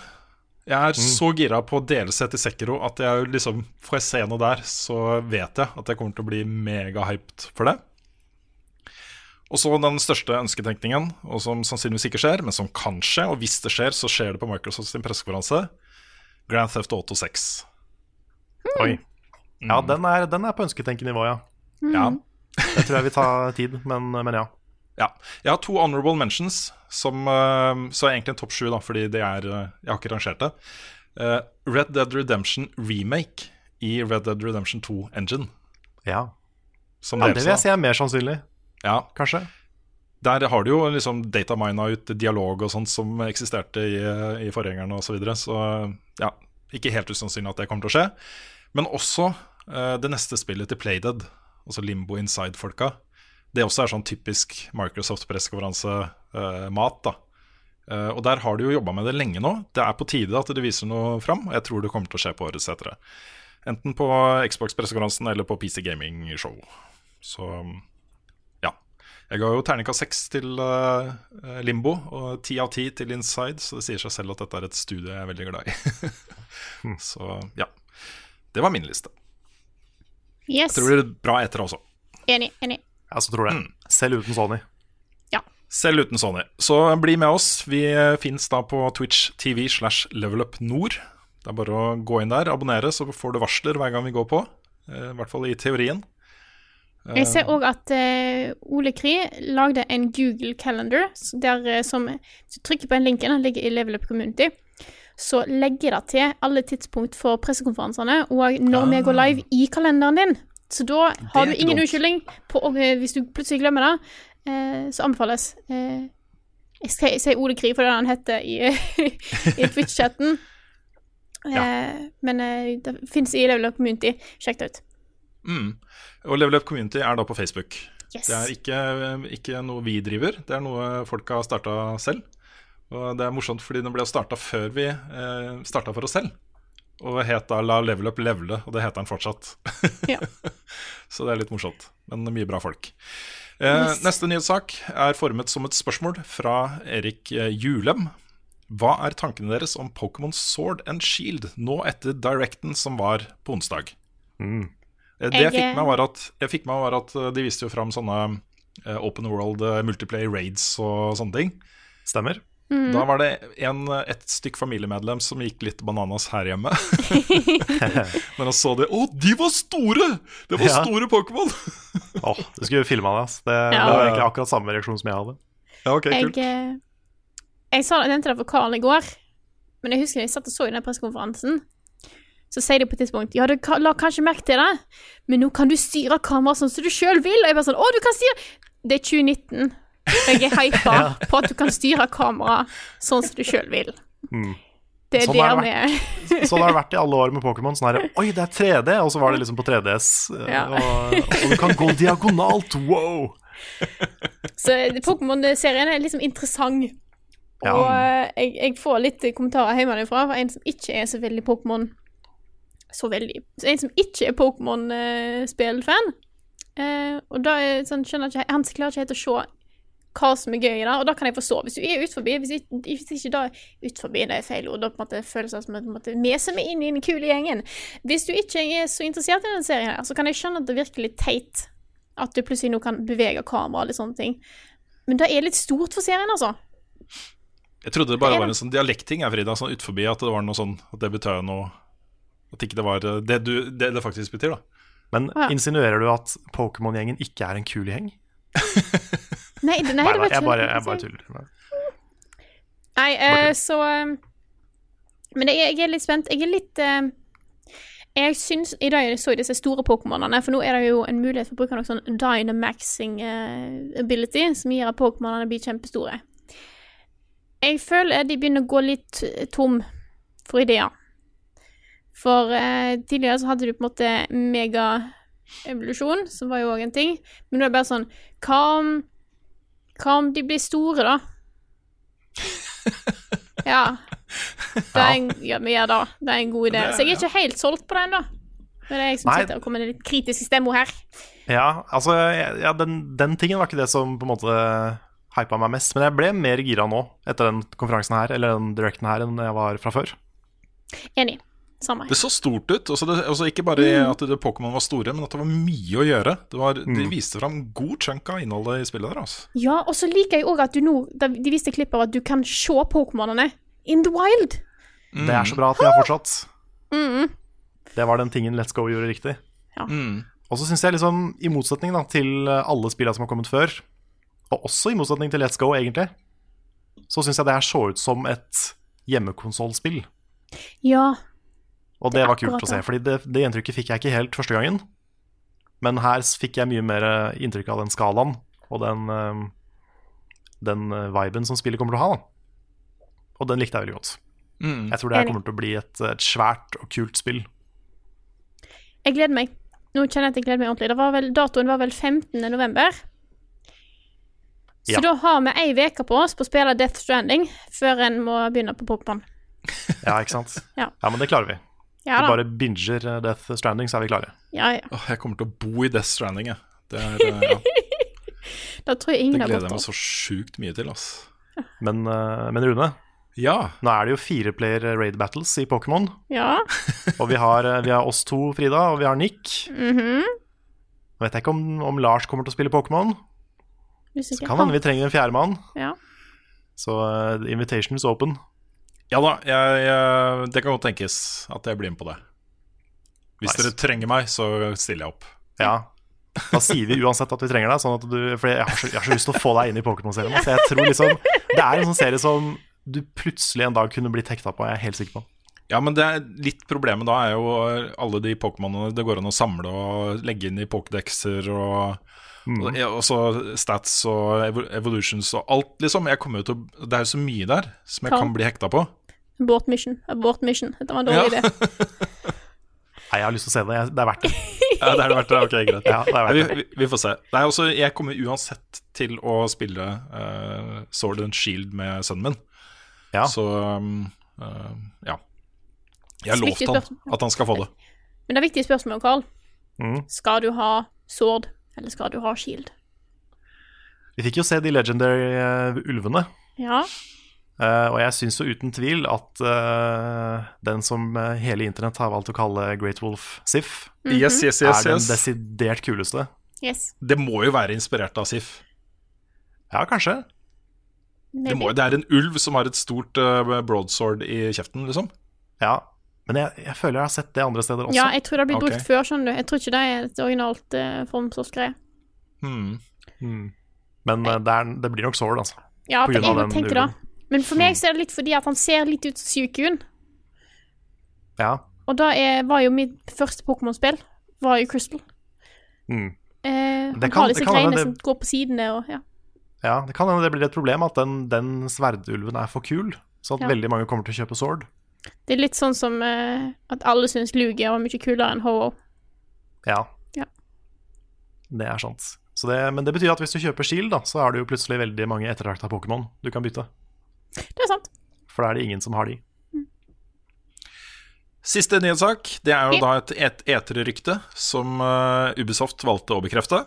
Jeg er så gira på delelse etter Sekiro at jeg liksom får jeg se noe der, så vet jeg at jeg kommer til å bli megahyped for det. Og så den største ønsketenkningen, og som sannsynligvis ikke skjer, men som kan skje, og hvis det skjer, så skjer det på Microsofts pressekonferanse. Grand Theft Auto 6. Oi. Ja, den er, den er på ønsketenkenivå, ja. Ja. Det tror jeg vil ta tid, men, men ja. Ja. Jeg har to honorable mentions, som, eh, så er egentlig en topp sju, fordi det er eh, Jeg har ikke rangert det. Uh, Red Dead Redemption remake i Red Dead Redemption 2 Engine. ja. Som ja det vil jeg si er mer sannsynlig, Ja, kanskje. Der har du jo liksom datamina ut dialog og sånt som eksisterte i, i forgjengerne osv. Så, videre. så ja, ikke helt usannsynlig at det kommer til å skje. Men også uh, det neste spillet til Playdead, altså Limbo Inside-folka. Det også er sånn typisk Microsoft-pressekonferanse-mat. da Uh, og der har du jo jobba med det lenge nå. Det er på tide at du viser noe fram, og jeg tror det kommer til å skje på årets etere. Enten på Xbox-pressekonferansen eller på PC Gaming Show. Så ja. Jeg ga jo terningkast seks til uh, Limbo og ti av ti til Inside, så det sier seg selv at dette er et studie jeg er veldig glad i. så ja. Det var min liste. Yes. Jeg tror det blir bra etter også. Enig. enig. Ja, så tror jeg. Selv uten Sony. Ja. Selv uten Sony. Så bli med oss. Vi fins da på Twitch TV slash levelupnord. Det er bare å gå inn der, abonnere, så får du varsler hver gang vi går på. Eh, I hvert fall i teorien. Jeg ser òg at eh, Ole Kri lagde en Google Calendar der eh, som Hvis du trykker på den linken, den ligger i Levelup Community, så legger det til alle tidspunkt for pressekonferansene og når vi går live i kalenderen din. Så da har du ingen unnskyldning hvis du plutselig glemmer det. eh, så anbefales. Eh, jeg skal si Ole Krig, for det han heter i, i Twitch-chatten. Eh, men eh, det fins i Level Up Community. Sjekk det ut. Mm. Og Level Up Community er da på Facebook. Yes. Det er ikke, ikke noe vi driver, det er noe folk har starta selv. Og det er morsomt fordi den ble starta før vi eh, starta for oss selv. Og het da La Level Up Levele, og det heter den fortsatt. Ja. Så det er litt morsomt. Men mye bra folk. Eh, Neste nyhetssak er formet som et spørsmål fra Erik eh, Julem. Hva er tankene deres om Pokémon Sword and Shield nå etter Directen som var på onsdag? Mm. Det jeg, fikk eh, med var at, jeg fikk med var at eh, de viste jo fram sånne eh, Open World Multiplay Multiplayer Raids og sånne ting. Stemmer. Mhm. Da var det en, et stykk familiemedlem som gikk litt bananas her hjemme. Når han så det. Å, de var store! Det var Ja. store Pokémon! Åh, du skulle filma det. ass. Det, Ja. det var egentlig akkurat samme reaksjon som jeg hadde. Ja, ok, kult. Jeg, jeg sa nevnte det for Karl i går, men jeg husker jeg satt og så i den pressekonferansen. Så sier de på et tidspunkt Ja, du la kanskje merke til det, men nå kan du styre kameraet sånn som du sjøl vil. Og jeg bare sånn Å, du kan styre Det er 2019. Jeg er hypa på at du kan styre kameraet sånn som du sjøl vil. Mm. Det er Sånn der har vi er. Sånn har det vært i alle år med Pokémon. Sånn her, Oi, det er 3D! Og så var det liksom på 3DS. eh, Ja. Og, og du kan gå diagonalt! Wow! Så Pokémon-serien er liksom interessant. Ja. Og eh, jeg, jeg får litt kommentarer hjemmefra fra en som ikke er så veldig Pokémon Så veldig så En som ikke er Pokémon-spillfan. Eh, og da er sånn, skjønner jeg ikke Han klarer ikke helt å se hva som er gøy i det, og da kan jeg forstå. Hvis du er ut forbi, hvis ikke, hvis ikke da ut forbi, det er feil ord, da på en måte føles det som at måte, vi som er inne i den kule gjengen. Hvis du ikke er så interessert i den serien her, så kan jeg skjønne at det virker litt teit at du plutselig nå kan bevege kamera og litt sånne ting. Men det er litt stort for serien, altså. Jeg trodde det bare det er var en sånn dialektting Frida, sånn utforbi at det var noe sånn At det betød noe At ikke det var eh, det du, det, det faktisk betyr, da. Men Ja. insinuerer du at Pokémon-gjengen ikke er en kul gjeng? Nei, nei, Nei, det var jeg bare, jeg bare tuller. Nei, uh, så eh, Men jeg, jeg er litt spent. Jeg er litt uh, Jeg syns I dag så jeg disse store Pokémonene, for nå er det jo en mulighet for å bruke noe sånn Dynamaxing uh, ability, som gjør at Pokémonene blir kjempestore. Jeg føler de begynner å gå litt tom for ideer. For tidligere så hadde du på en måte megaevolusjon, som var jo òg en ting, men nå er det bare sånn Hva om Hva om de blir store, da? Ja. Det er en, ja, men ja da, det er en god idé. Så jeg er ikke helt solgt på den, da. Det er jeg som Nei. sitter og kommer med litt kritiske stemmer her. Ja, altså, ja, den, den tingen var ikke det som på en måte hypa meg mest. Men jeg ble mer gira nå etter den konferansen her, eller den directen her, enn jeg var fra før. Enig. Samme. Det så stort ut. Også det, også ikke bare at Pokémon var store, men at det var mye å gjøre. Det var, De viste fram god chunk av innholdet i spillet der. Altså. Ja, og så liker jeg òg at du nå da De viste klipp av at du kan se Pokémonene in the wild. Det er så bra at de har fortsatt. Mm. Det var den tingen Let's Go gjorde riktig. Ja. Mm. Og så syns jeg, liksom, i motsetning da, til alle spillene som har kommet før, og også i motsetning til Let's Go, egentlig, så syns jeg det her så ut som et hjemmekonsollspill. Ja. Og Det det var kult akkurat å se, for Fordi det, det inntrykket fikk jeg ikke helt første gangen. Men her fikk jeg mye mer eh, inntrykk av den skalaen og den, eh, den eh, viben som spillet kommer til å ha. Da. Og den likte jeg veldig godt. Mm. Jeg tror det her kommer til å bli et, et svært og kult spill. Jeg gleder meg. Nå kjenner jeg at jeg gleder meg ordentlig. Det var vel, datoen var vel 15. november. Så Ja. da har vi ei uke på oss på å spille Death Stranding før en må begynne på Pokémon. Ja, ikke sant? Ja. men det klarer vi. Ja Vi bare binger eh, Death Stranding, så er vi klare. Ja, ja. Åh, jeg kommer til å bo i Death Stranding, jeg. Det, er, eh, ja, Da tror jeg ingen det gleder jeg meg så sjukt mye til. Altså. Men, eh, men Rune, Ja. nå er det jo fire player raid battles i Pokémon. Ja. Og vi har, vi har oss to, Frida, og vi har Nick. mhm. Nå vet jeg ikke om, om Lars kommer til å spille Pokémon. Så Kan hende vi trenger en fjerdemann. Ja. Så uh, the invitation is open. Ja da, jeg, jeg, det kan godt tenkes at jeg blir med på det. Hvis Nice. dere trenger meg, så stiller jeg opp. Ja. Da sier vi uansett at vi trenger deg, sånn at du, for jeg har, så, jeg har så lyst til å få deg inn i Pokémon-serien. Så jeg tror liksom Det er en sånn serie som du plutselig en dag kunne blitt hekta på, jeg er helt sikker på. Ja, men det er litt problemet da er jo alle de Pokémonene det går an å samle og legge inn i pokédexer og, Og så stats og evolutions og alt, liksom. Jeg kommer jo til å, det er jo så mye der som jeg kan, kan bli hekta på. Abort mission. Abort mission. Dette var en dårlig Ja. idé. Nei, jeg har lyst til å se det. Det er verdt det. Ja, det er verdt det. Ok, greit. Ja, det er verdt vi, det. vi, vi får se. Nei, også, jeg kommer uansett til å spille uh, Sword and Shield med sønnen min. Ja. Så um, uh, ja. Jeg har lovt han at han skal få det. Men det er viktige spørsmål, Carl. Mm. Skal du ha sword, eller skal du ha shield? Vi fikk jo se de legendary uh, ulvene. Ja. Eh, og jeg syns jo uten tvil at uh, den som eh, hele internett har valgt å kalle Great Wolf Sif, Yes, yes, yes, er den desidert kuleste. Yes. Det må jo være inspirert av Sif. Ja, kanskje. Det, må, det er en ulv som har et stort uh, broadsword i kjeften, liksom. Ja. Men jeg, jeg føler jeg har sett det andre steder også. Ja, jeg tror det har blitt okay. brukt før, skjønner du. Jeg tror ikke det er et originalt uh, formsoft-greie. Hmm. Mm. Men det, er, det blir nok Sword, altså. Ja, På grunn av jeg den ulven. Men for meg så er det litt fordi at han ser litt ut som Suicune. Ja. Og da er, var jo mitt første Pokémon-spill var jo Crystal. Mm. Eh, han kan- har disse greiene det- som går på sidene og ja. ja. Det kan hende det blir et problem at den, den sverdulven er for kul, så at Ja. veldig mange kommer til å kjøpe Sword. Det er litt sånn som eh, at alle syns Lugia var mye kulere enn Ho-Oh. Ja. Ja. Det er sant. Så det, men det betyr at hvis du kjøper Shield, da, så er det jo plutselig veldig mange ettertrakta Pokémon du kan bytte. Det er sant. For da er det ingen som har de. Siste nyhetssak. Det er jo da et et eterrykte som eh, Ubisoft valgte å bekrefte.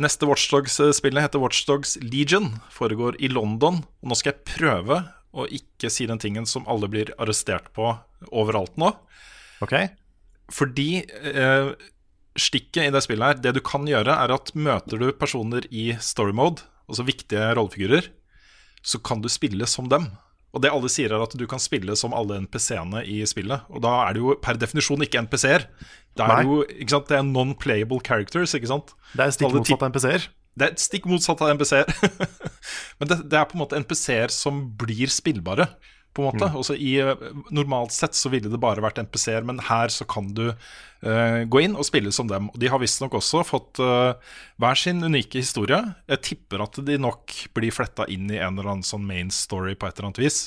Neste Watchdogs-spillet heter Watchdogs Legion, foregår i London. Og nå skal jeg prøve å ikke si den tingen som alle blir arrestert på overalt nå. Ok? Fordi eh, stikket i det spillet her, det du kan gjøre, er at møter du personer i story mode, altså viktige rollefigurer, så kan du spille som dem. Og det alle sier, er at du kan spille som alle NPC-ene i spillet. Og da er det jo per definisjon ikke NPC-er. Det er Nei. jo ikke sant, det er non-playable characters, ikke sant. Det er stikk motsatt av NPC-er. Det er stikk motsatt av NPC-er. Men det, det er på en måte NPC-er som blir spillbare. På en måte. Også i, eh, normalt sett så ville det bare vært NPC-er, men her så kan du uh, gå inn og spille som dem. De har visstnok også fått uh, hver sin unike historie. Jeg tipper at de nok blir fletta inn i en eller annen sånn main story på et eller annet vis.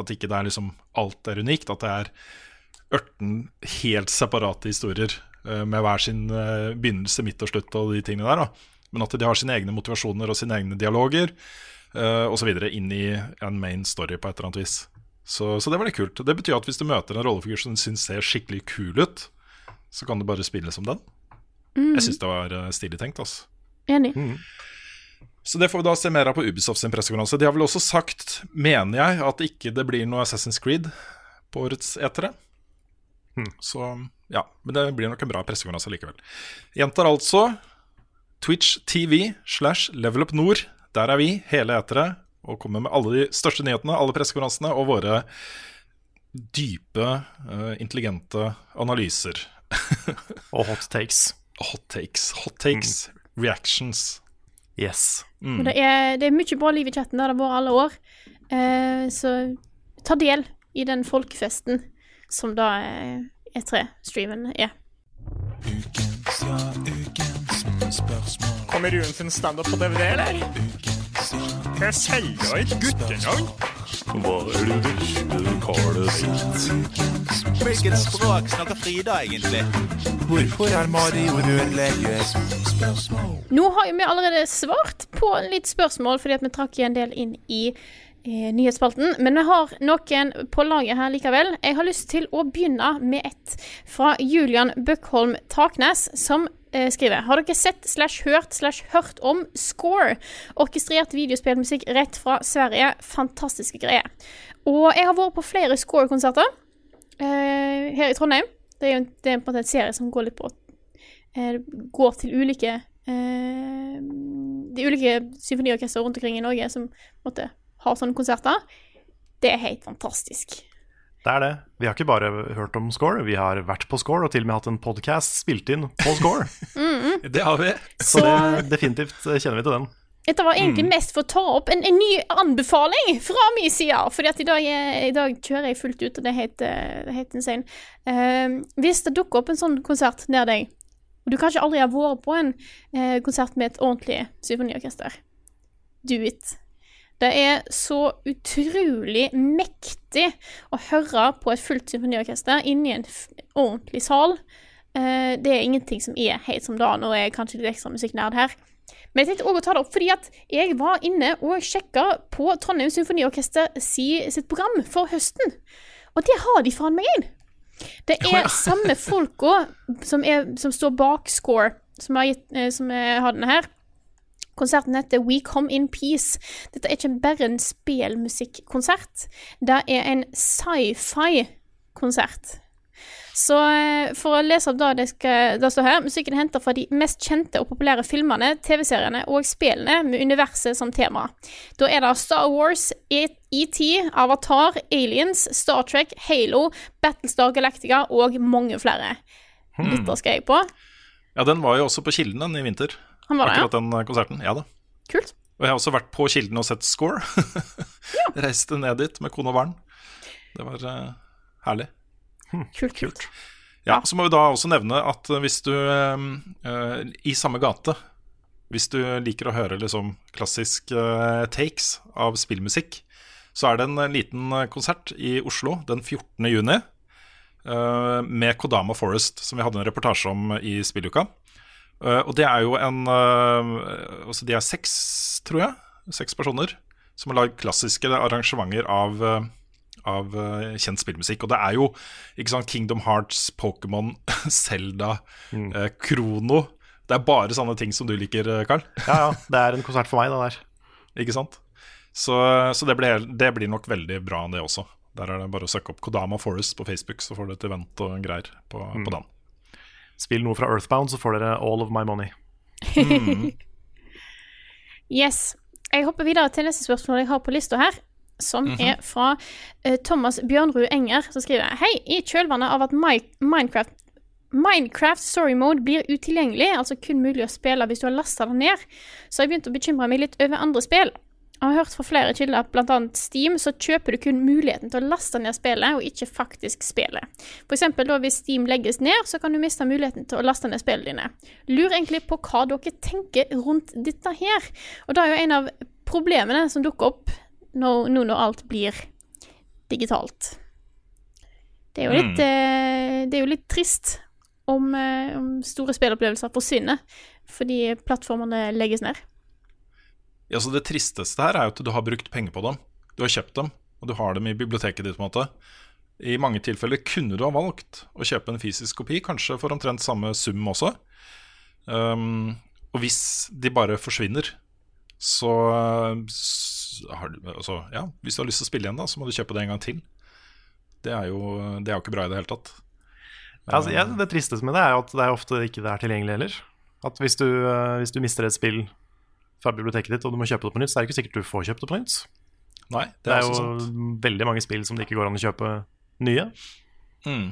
At ikke det er liksom alt er unikt. At det er 18 helt separate historier uh, med hver sin begynnelse, midt og slutt og de tingene der. da Men at de har sine egne motivasjoner og sine egne dialoger uh, osv. inn i en main story på et eller annet vis. Så, så det var litt kult. Det betyr at hvis du møter en rollefigur som du syns ser skikkelig kul ut, så kan du bare spille som den. Jeg syns det var eh, stilig tenkt. altså Enig. så det får vi da se mer av på Ubisoft sin pressekonferanse. De har vel også sagt, mener jeg, at ikke det blir noe Assassin's Creed på årets etere. Så ja, men det blir nok en bra pressekonferanse likevel. Gjentar altså Twitch TV slash Level Up Nord. Der er vi, hele etere, og kommer med alle de største nyhetene, alle pressekonferansene og våre dype, eh, intelligente analyser. Og hot takes. Hot takes, hot takes, reactions. Yes. Mm. det er, det er mye bra liv i chatten. Det har det vært alle år. Eh, så ta del i den folkefesten som da eh, E3-streamen er. Kommer Ruen sin standup på DVD, eller? Jeg selger et guttenavn. Hva er det du vesle karet sitt? Hvilket språk snakker Frida egentlig? Hvorfor er Mario rørlegger? Nå har jo vi allerede svart på litt spørsmål, fordi at vi trakk en del inn i eh, nyhetsspalten. Men vi har noen på laget her likevel. Jeg har lyst til å begynne med et fra Julian Bøckholm Taknes, som skriver Har dere sett slash hørt slash hørt om Score? Orkestrert videospillmusikk rett fra Sverige. Fantastiske greier. Og jeg har vært på flere Score-konserter eh, her i Trondheim. Det er jo en, det er en serie som går litt på eh, går til ulike eh, De ulike symfoniorkestre rundt omkring i Norge som måtte, har sånne konserter. Det er helt fantastisk. Det er det. Vi har ikke bare hørt om Score, vi har vært på Score og til og med hatt en podkast spilt inn på Score. Det har vi. Så det, definitivt eh, kjenner vi til den. Dette var egentlig mest for å ta opp en, en ny anbefaling fra min side. At i dag, i dag kjører jeg fullt ut, og det er helt, eh, det er insane. Uh, hvis det dukker opp en sånn konsert nær deg, og du kanskje aldri har vært på en uh, konsert med et ordentlig symfoniorkester, do it. Det er så utrolig mektig å høre på et fullt symfoniorkester inni en ordentlig sal. Uh, det er ingenting som er helt som da, nå er jeg kanskje litt ekstra musikknerd her. Men jeg tenkte også å ta det opp fordi at jeg var inne og sjekka på Trondheim Symfoniorkester si, sitt program for høsten. Og det har de faen meg inn! Det er samme folka som, som står bak Score, som har, gitt, eh, som er, har denne her. Konserten heter We Come In Peace. Dette er ikke bare en spelmusikkonsert. Det er en sci-fi-konsert. Så eh, for å lese opp det det, skal, det står her Musikken er henta fra de mest kjente og populære filmene, TV-seriene og spillene med universet som tema. Da er det Star Wars, ET, Avatar, Aliens, Star Trek, Halo, Battlestar Galactica og mange flere. Hmm. Dette skal jeg på. Ja, den var jo også på Kilden den i vinter. Han var. Akkurat den eh, konserten. Ja da. Kult. Og jeg har også vært på Kilden og sett Score. ja. Reiste ned dit med kone og barn. Det var uh, herlig. Kult, kult. Ja, Så må vi da også nevne at hvis du eh, eh, I samme gate Hvis du liker å høre liksom klassisk uh, takes av spillmusikk, så er det en liten konsert i Oslo den 14. juni uh, med Kodama Forest, som vi hadde en reportasje om i spilluka. Eh, og det er jo en uh, Altså, de er seks, tror jeg. Seks personer som har lagd klassiske arrangementer av uh, av kjent spillmusikk. Og det er jo ikke sant, Kingdom Hearts, Pokémon, Zelda, eh, Krono. Det er bare sånne ting som du liker, Carl. Ja, ja. Det er en konsert for meg, det der. Ikke sant? Så, så det, blir, det blir nok veldig bra, det også. Der er det bare å søke opp Kodama Forest på Facebook, så får du et event og greier på, på den. Spill noe fra Earthbound, så får dere all of my money. Yes. Jeg hopper videre til neste spørsmål jeg har på lista her. Som Mhm. er fra uh, Thomas Bjørnrud Enger, som skriver Hei, i kjølvannet av at My Minecraft Minecraft Story Mode blir utilgjengelig, altså kun mulig å spille hvis du har lasta det ned, så har jeg begynt å bekymre meg litt over andre spill. Jeg har hørt fra flere kilder, at bl.a. Steam, så kjøper du kun muligheten til å laste ned spillet, og ikke faktisk spillet. Da hvis Steam legges ned, så kan du miste muligheten til å laste ned spillene dine. Lurer egentlig på hva dere tenker rundt dette her. Og det er jo en av problemene som dukker opp nå, når, når alt blir digitalt. Det er jo litt, mm. det er jo litt trist om, eh, om store spillopplevelser forsvinner fordi plattformene legges ned. Ja, så Det tristeste her er jo at du har brukt penger på dem. Du har kjøpt dem, og du har dem i biblioteket ditt. på en måte I mange tilfeller kunne du ha valgt å kjøpe en fysisk kopi, kanskje for omtrent samme sum også. Um, og hvis de bare forsvinner, så, så har du, altså, ja, Hvis du har lyst til å spille igjen, da, så må du kjøpe det en gang til. Det er jo, det er jo ikke bra i det hele tatt. Altså, ja, det tristeste med det er jo at det er ofte ikke det er tilgjengelig heller. At hvis du, eh, hvis du mister et spill fra biblioteket ditt og du må kjøpe det på nytt, så er det ikke sikkert du får kjøpt det på nytt. Nei, Det det er er jo sant. veldig mange spill som det ikke går an å kjøpe nye. Mm.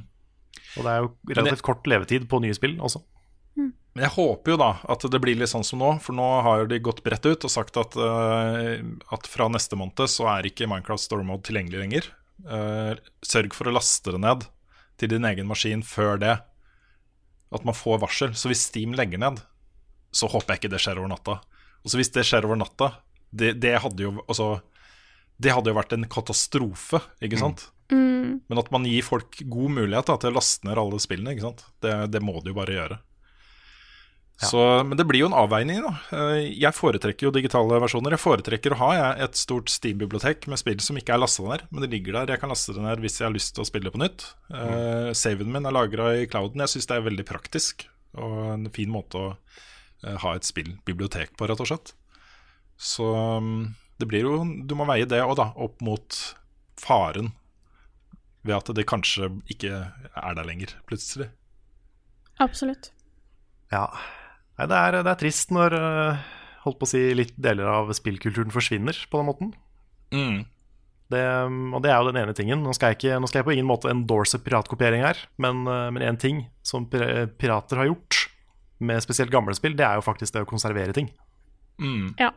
Og det er jo relativt kort levetid på nye spill også. Men jeg håper jo da at det blir litt sånn som nå, for nå har de gått bredt ut og sagt at, uh, at fra neste måned så er ikke Minecraft Stormode tilgjengelig lenger. Uh, sørg for å laste det ned til din egen maskin før det. At man får varsel. Så hvis Steam legger ned, så håper jeg ikke det skjer over natta. Og så hvis det skjer over natta, det, det hadde jo altså Det hadde jo vært en katastrofe, ikke sant? Mm. Men at man gir folk god mulighet da, til å laste ned alle spillene, ikke sant? Det, det må de jo bare gjøre. Så, men det blir jo en avveining, da. Eh, Jeg foretrekker jo digitale versjoner. Jeg foretrekker å ha et stort Steam-bibliotek med spill som ikke er lasta ned, men det ligger der. Jeg kan laste det ned hvis jeg har lyst til å spille på nytt. Eh, saven min er lagra i clouden. Jeg syns det er veldig praktisk og en fin måte å ha et spillbibliotek på, rett og slett. Så mm, det blir jo Du må veie det òg, da, opp mot faren ved at det kanskje ikke er der lenger, plutselig. Absolutt. Ja. Nei, det er, det er trist når eh, holdt på å si, litt deler av spillkulturen forsvinner på den måten. Mm. Det, og det er jo den ene tingen. Nå skal jeg, ikke, nå skal jeg på ingen måte endorse piratkopiering her, men eh, én ting som pirater har gjort med spesielt gamle spill, det er jo faktisk det å konservere ting. Mm. Ja.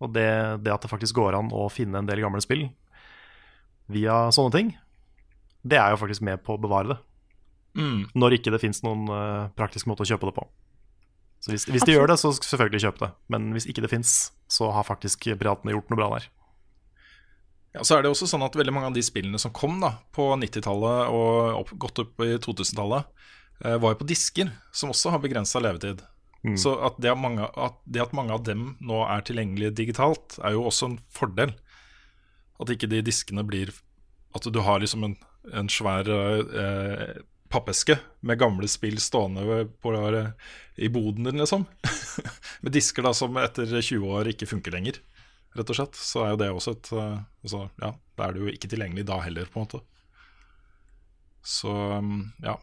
Og det, det at det faktisk går an å finne en del gamle spill via sånne ting, det er jo faktisk med på å bevare det. Mm. Når ikke det fins noen eh, praktisk måte å kjøpe det på. Så hvis, hvis de gjør det, så selvfølgelig kjøp det. Men hvis ikke det fins, så har faktisk piratene gjort noe bra der. Ja, så er det også sånn at veldig mange av de spillene som kom da på 90-tallet og opp, godt opp i 2000-tallet, eh, var jo på disker, som også har begrensa levetid. Mm. Så at det, mange, at det at mange av dem nå er tilgjengelige digitalt, er jo også en fordel. At ikke de diskene blir At du har liksom en, en svær eh, pappeske med gamle spill stående på, i boden din, liksom. med disker da som etter 20 år ikke funker lenger, rett og slett. Så er jo det også et eh, altså, Ja, da er det jo ikke tilgjengelig da heller, på en måte. Så um, ja.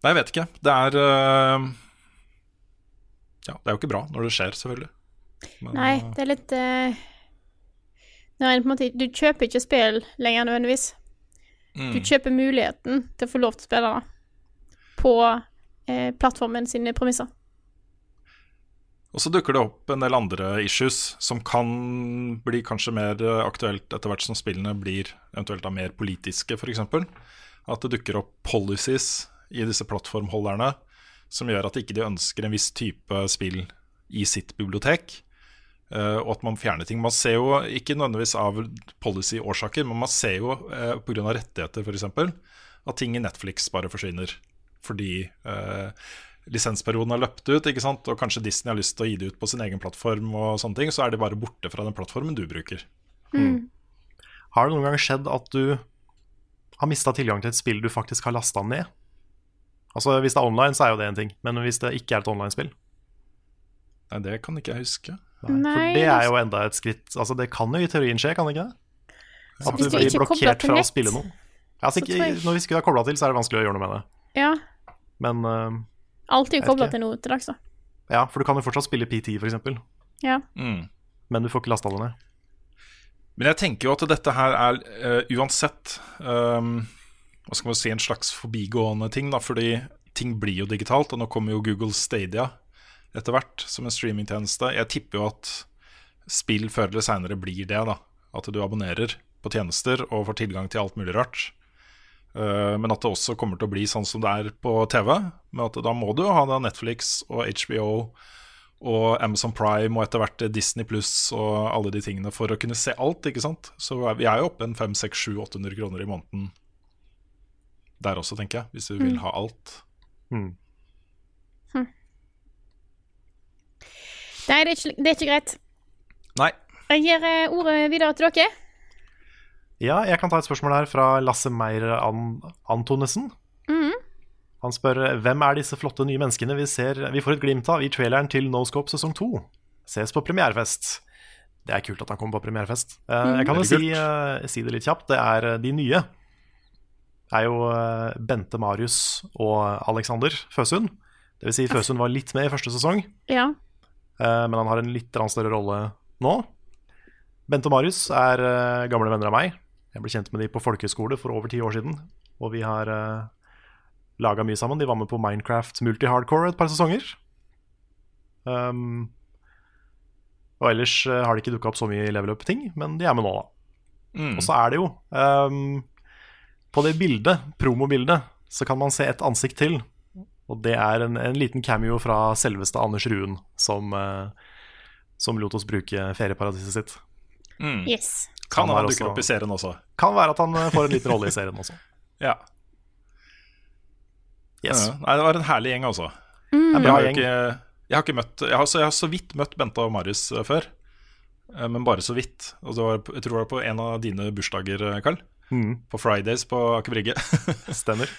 Nei, jeg vet ikke. Det er uh, Ja, det er jo ikke bra når det skjer, selvfølgelig. Men, Nei, uh, det er litt eh, en måte Du kjøper ikke spill lenger nødvendigvis. mm. Du kjøper muligheten til å få lov til å spille det på eh, plattformen sine premisser. Og så dukker det opp en del andre issues som kan bli kanskje mer eh, aktuelt etter hvert som spillene blir eventuelt da mer politiske, f.eks. At det dukker opp policies i disse plattformholderne som gjør at ikke de ønsker en viss type spill i sitt bibliotek. eh, og at man fjerner ting. Man ser jo ikke nødvendigvis av policy-årsaker, men man ser jo uh, pga. rettigheter f.eks. at ting i Netflix bare forsvinner. Fordi eh, lisensperioden har løpt ut, ikke sant? og kanskje Disney har lyst til å gi det ut på sin egen plattform, og sånne ting, så er de bare borte fra den plattformen du bruker. Har det noen gang skjedd at du har mista tilgang til et spill du faktisk har lasta ned? Altså Hvis det er online, så er jo det en ting, men hvis det ikke er et online-spill Nei, det kan ikke jeg huske. For Nei, det er jo enda et skritt Altså Det kan jo i teorien skje, kan det ikke det? At du blir er blokkert fra fra å spille noe. Altså, ikke, når vi ikke er kobla til, så er det vanskelig å gjøre noe med det. Ja. Men uh, vet kobla til noe til dags, da. ja, for du kan jo fortsatt spille PT, f.eks., Ja. Mm. men du får ikke lasta det ned. Men jeg tenker jo at dette her er uh, uansett um, Hva skal man si, en slags forbigående ting, da, fordi ting blir jo digitalt. Og nå kommer jo Google Stadia etter hvert som en streamingtjeneste. Jeg tipper jo at spill før eller seinere blir det, da. At du abonnerer på tjenester og får tilgang til alt mulig rart. Eh, men at det også kommer til å bli sånn som det er på TV. Med at da må du ha da Netflix og HBO og Amazon Prime og etter hvert Disney Pluss og alle de tingene for å kunne se alt, ikke sant. Så vi er jo oppe en 500-800 kroner i måneden der også, tenker jeg. Hvis du vil Mm. ha alt. Mm. Nei, det er ikke, det er ikke greit. Nei. Jeg gir eh, ordet videre til dere. Ja, jeg kan ta et spørsmål her fra Lasse Meyer An Antonesen. Mm. Han spør hvem er disse flotte nye menneskene vi ser Vi får et glimt av i traileren til Noscope sesong 2. Ses på premierefest. Det er kult at han kommer på premierefest. Mm. jeg kan jo si, eh, si det litt kjapt. Det er eh, de nye. Er jo eh, Bente Marius og Alexander Føsund. Det vil si Føsund var litt med i første sesong, Ja. eh, men han har en litt større rolle nå. Bente og Marius er eh, gamle venner av meg. Jeg ble kjent med de på folkehøyskole for over ti år siden. Og vi har uh, laga mye sammen. De var med på Minecraft Multi-Hardcore et par sesonger. Um, og ellers har de ikke dukka opp så mye i level up-ting, men de er med nå, da. Mm. Og så er det jo um, På det bildet, promobildet, så kan man se et ansikt til. Og det er en, en liten cameo fra selveste Anders Ruen, som, eh, som lot oss bruke ferieparadiset sitt. Mm. Yes. Kan Han han dukke også- opp i serien også. Kan være at han eh, får en liten rolle i serien også. Ja. Yes. Ja, Nei, det var en herlig gjeng, altså. Mm. Jeg har, ikke, jeg, har ikke møtt, jeg, har, så jeg har så vidt møtt Bente og Marius eh, før. Eh, Men bare så vidt. Og det var, jeg tror det var på en av dine bursdager, Karl. Mm. På Fridays på Aker Brygge. Stemmer.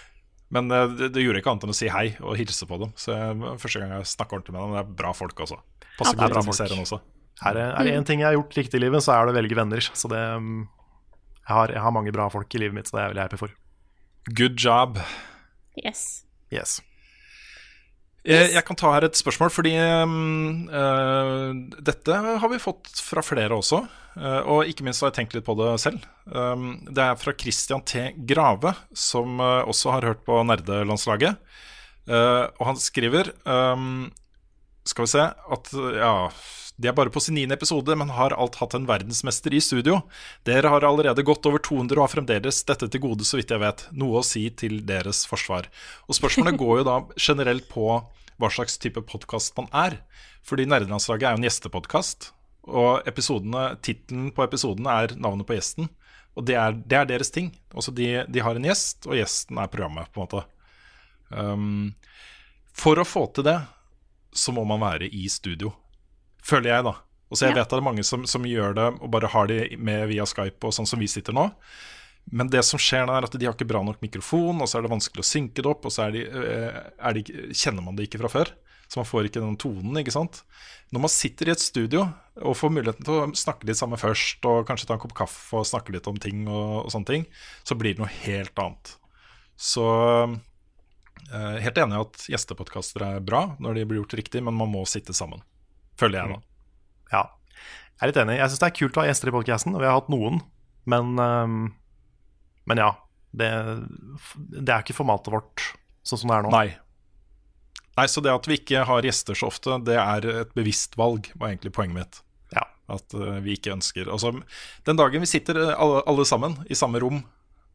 Men eh, det, det gjorde ikke annet enn å si hei og hilse på dem. Så jeg, første gang jeg snakka ordentlig med dem. Det er bra folk, også. Passer Ja, er godt inn i serien også. Er det, er det én ting jeg har gjort riktig i livet, så er det å velge venner. Så det um, jeg, har, jeg har mange bra folk i livet mitt, så det er jeg veldig happy for. Good job. Yes. Yes. Eh, Jeg kan ta her et spørsmål, fordi um, uh, dette har vi fått fra flere også. Uh, og ikke minst har jeg tenkt litt på det selv. Um, det er fra Christian T. Grave, som uh, også har hørt på nerdelandslaget. Og han skriver um, Skal vi se at ja, de er bare på sin niende episode, men har alt hatt en verdensmester i studio. Dere har allerede gått over 200 og har fremdeles dette til gode, så vidt jeg vet. Noe å si til deres forsvar. Og spørsmålet går jo da generelt på hva slags type podkast man er. Fordi Nerdelandslaget er jo en gjestepodkast, og tittelen på episodene er navnet på gjesten. Og det er, det er deres ting. Altså de, de har en gjest, og gjesten er programmet, på en måte. Um, for å få til det, så må man være i studio. Føler jeg, da. Og så jeg Ja. vet at det er mange som, som gjør det og bare har de med via Skype og sånn som vi sitter nå. Men det som skjer da er at de har ikke bra nok mikrofon, og så er det vanskelig å synke det opp, og så er de, eh, de, kjenner man det ikke fra før. Så man får ikke den tonen, ikke sant. Når man sitter i et studio og får muligheten til å snakke litt sammen først, og kanskje ta en kopp kaffe og snakke litt om ting og, og sånne ting, så blir det noe helt annet. Så eh, helt enig i at gjestepodkaster er bra når de blir gjort riktig, men man må sitte sammen. Føler jeg, da. Ja. Jeg er litt enig. Jeg syns det er kult å ha gjester i podkasten, og vi har hatt noen. Men, øhm, men ja. Det, det er ikke formatet vårt sånn som det er nå. Nei. Nei, så det at vi ikke har gjester så ofte, det er et bevisst valg, var egentlig poenget mitt. Ja. At eh, vi ikke ønsker Altså, den dagen vi sitter eh, alle, alle sammen i samme rom,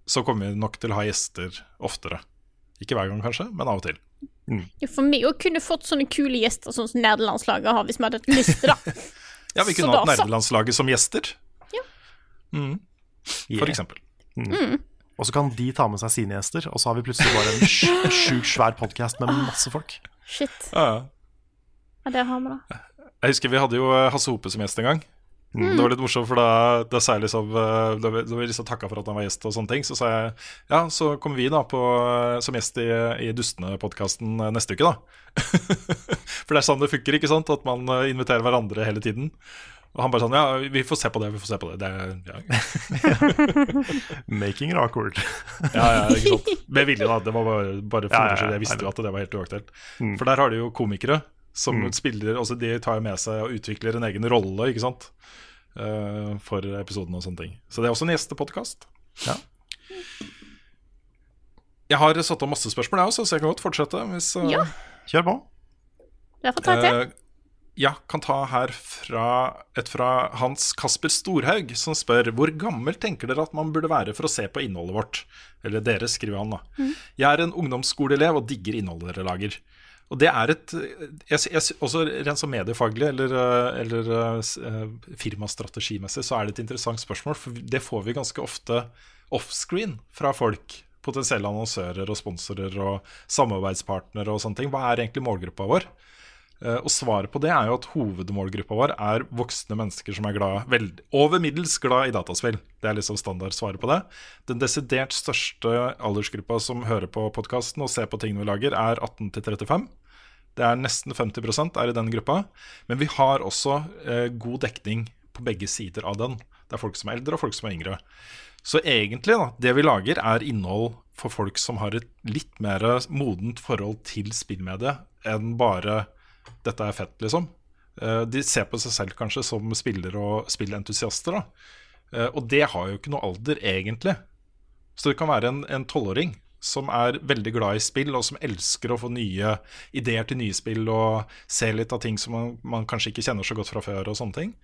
så kommer vi nok til å ha gjester oftere. Ikke hver gang, kanskje, men av og til. Ja, For meg òg kunne fått sånne kule gjester sånn som nerdelandslaget har, hvis vi hadde hatt lyst til det. Ja, vi kunne da hatt så. nerdelandslaget som gjester. Ja. Mm. Yeah. For eksempel. Mm. Og så kan de ta med seg sine gjester, og så har vi plutselig bare en sj- sjukt svær podkast med masse folk. Shit. Ja. Ja, der har vi da. Jeg husker vi hadde jo eh, Hasse Hope som gjest en gang. Mm. Det var litt morsomt, for da, da sa jeg liksom eh, Da vi, da vi liksom takka for at han var gjest og sånne ting, så sa jeg ja, så kommer vi da på, eh, som gjest i, i Dustene-podkasten neste uke, da. for det er sånn det funker, ikke sant? At man eh, inviterer hverandre hele tiden. Og han bare sånn Ja, vi får se på det, vi får se på det. det er, ja. Making it awkward. ja, ja, ikke sant. Med vilje, da. Det var bare, bare for Ja, ja, Jeg visste jo at det var helt uaktuelt. Mm. For der har du jo komikere som Mm. spiller altså De tar med seg og utvikler en egen rolle, ikke sant. Eh, for episoden og sånne ting. Så det er også en gjestepodkast. Ja. Jeg har satt opp masse spørsmål, jeg også, så jeg kan godt fortsette. Hvis, uh, Ja. Kjør på. Derfor tar jeg til. Eh, ja, kan ta her fra et fra Hans Kasper Storhaug, som spør hvor gammel tenker dere at man burde være for å se på innholdet vårt? Eller dere, skriver han da. Jeg er en ungdomsskoleelev og digger innholdet dere lager. Og det er et jeg, jeg, Også rent som mediefaglig eller, eh, eller uh, firmastrategimessig så er det et interessant spørsmål, for det får vi ganske ofte offscreen fra folk. Potensielle annonsører og sponsorer og samarbeidspartnere og sånne ting. Hva er egentlig målgruppa vår? Eh, Og svaret på det er jo at hovedmålgruppa vår er voksne mennesker som er glad, vel, over middels glad i dataspill. Det er liksom standardsvaret på det. Den desidert største aldersgruppa som hører på podkasten og ser på tingene vi lager, er 18 til 35. Det er nesten 50% er i den gruppa. Men vi har også eh, god dekning på begge sider av den. Det er folk som er eldre og folk som er yngre. Så egentlig, da, det vi lager, er innhold for folk som har et litt mer modent forhold til spillmediet enn bare 'dette er fett', liksom. Eh, De ser på seg selv kanskje som spillere og spillentusiaster, da. Eh, Og det har jo ikke noe alder, egentlig. Så det kan være en en tolvåring som er veldig glad i spill, og som elsker å få nye ideer til nye spill og se litt av ting som man, man kanskje ikke kjenner så godt fra før, og sånne ting.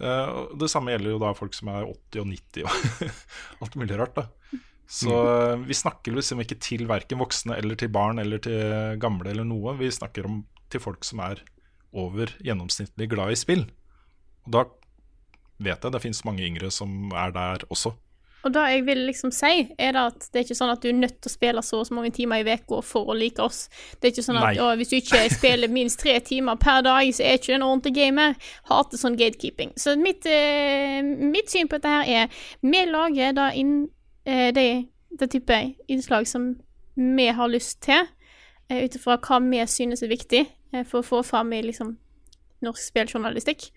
Eh, det samme gjelder jo da folk som er 80 og 90 og alt mulig rart. da Så eh, vi snakker liksom ikke til verken voksne eller til barn eller til gamle eller noe. Vi snakker om til folk som er over gjennomsnittlig glad i spill. Og da vet jeg det finnes mange yngre som er der også. Og det jeg vil liksom si, er det at det er ikke sånn at du er nødt til å spille så og så mange timer i uka for å like oss. Det er ikke sånn at å, hvis du ikke spiller minst tre timer per dag, så er ikke du en ordentlig gamer. Hater sånn gatekeeping. Så mitt, eh, mitt syn på dette her er Vi lager da inn det, det type innslag som vi har lyst til, eh, ut ifra hva vi synes er viktig eh, for å få fram i liksom norsk spilljournalistikk.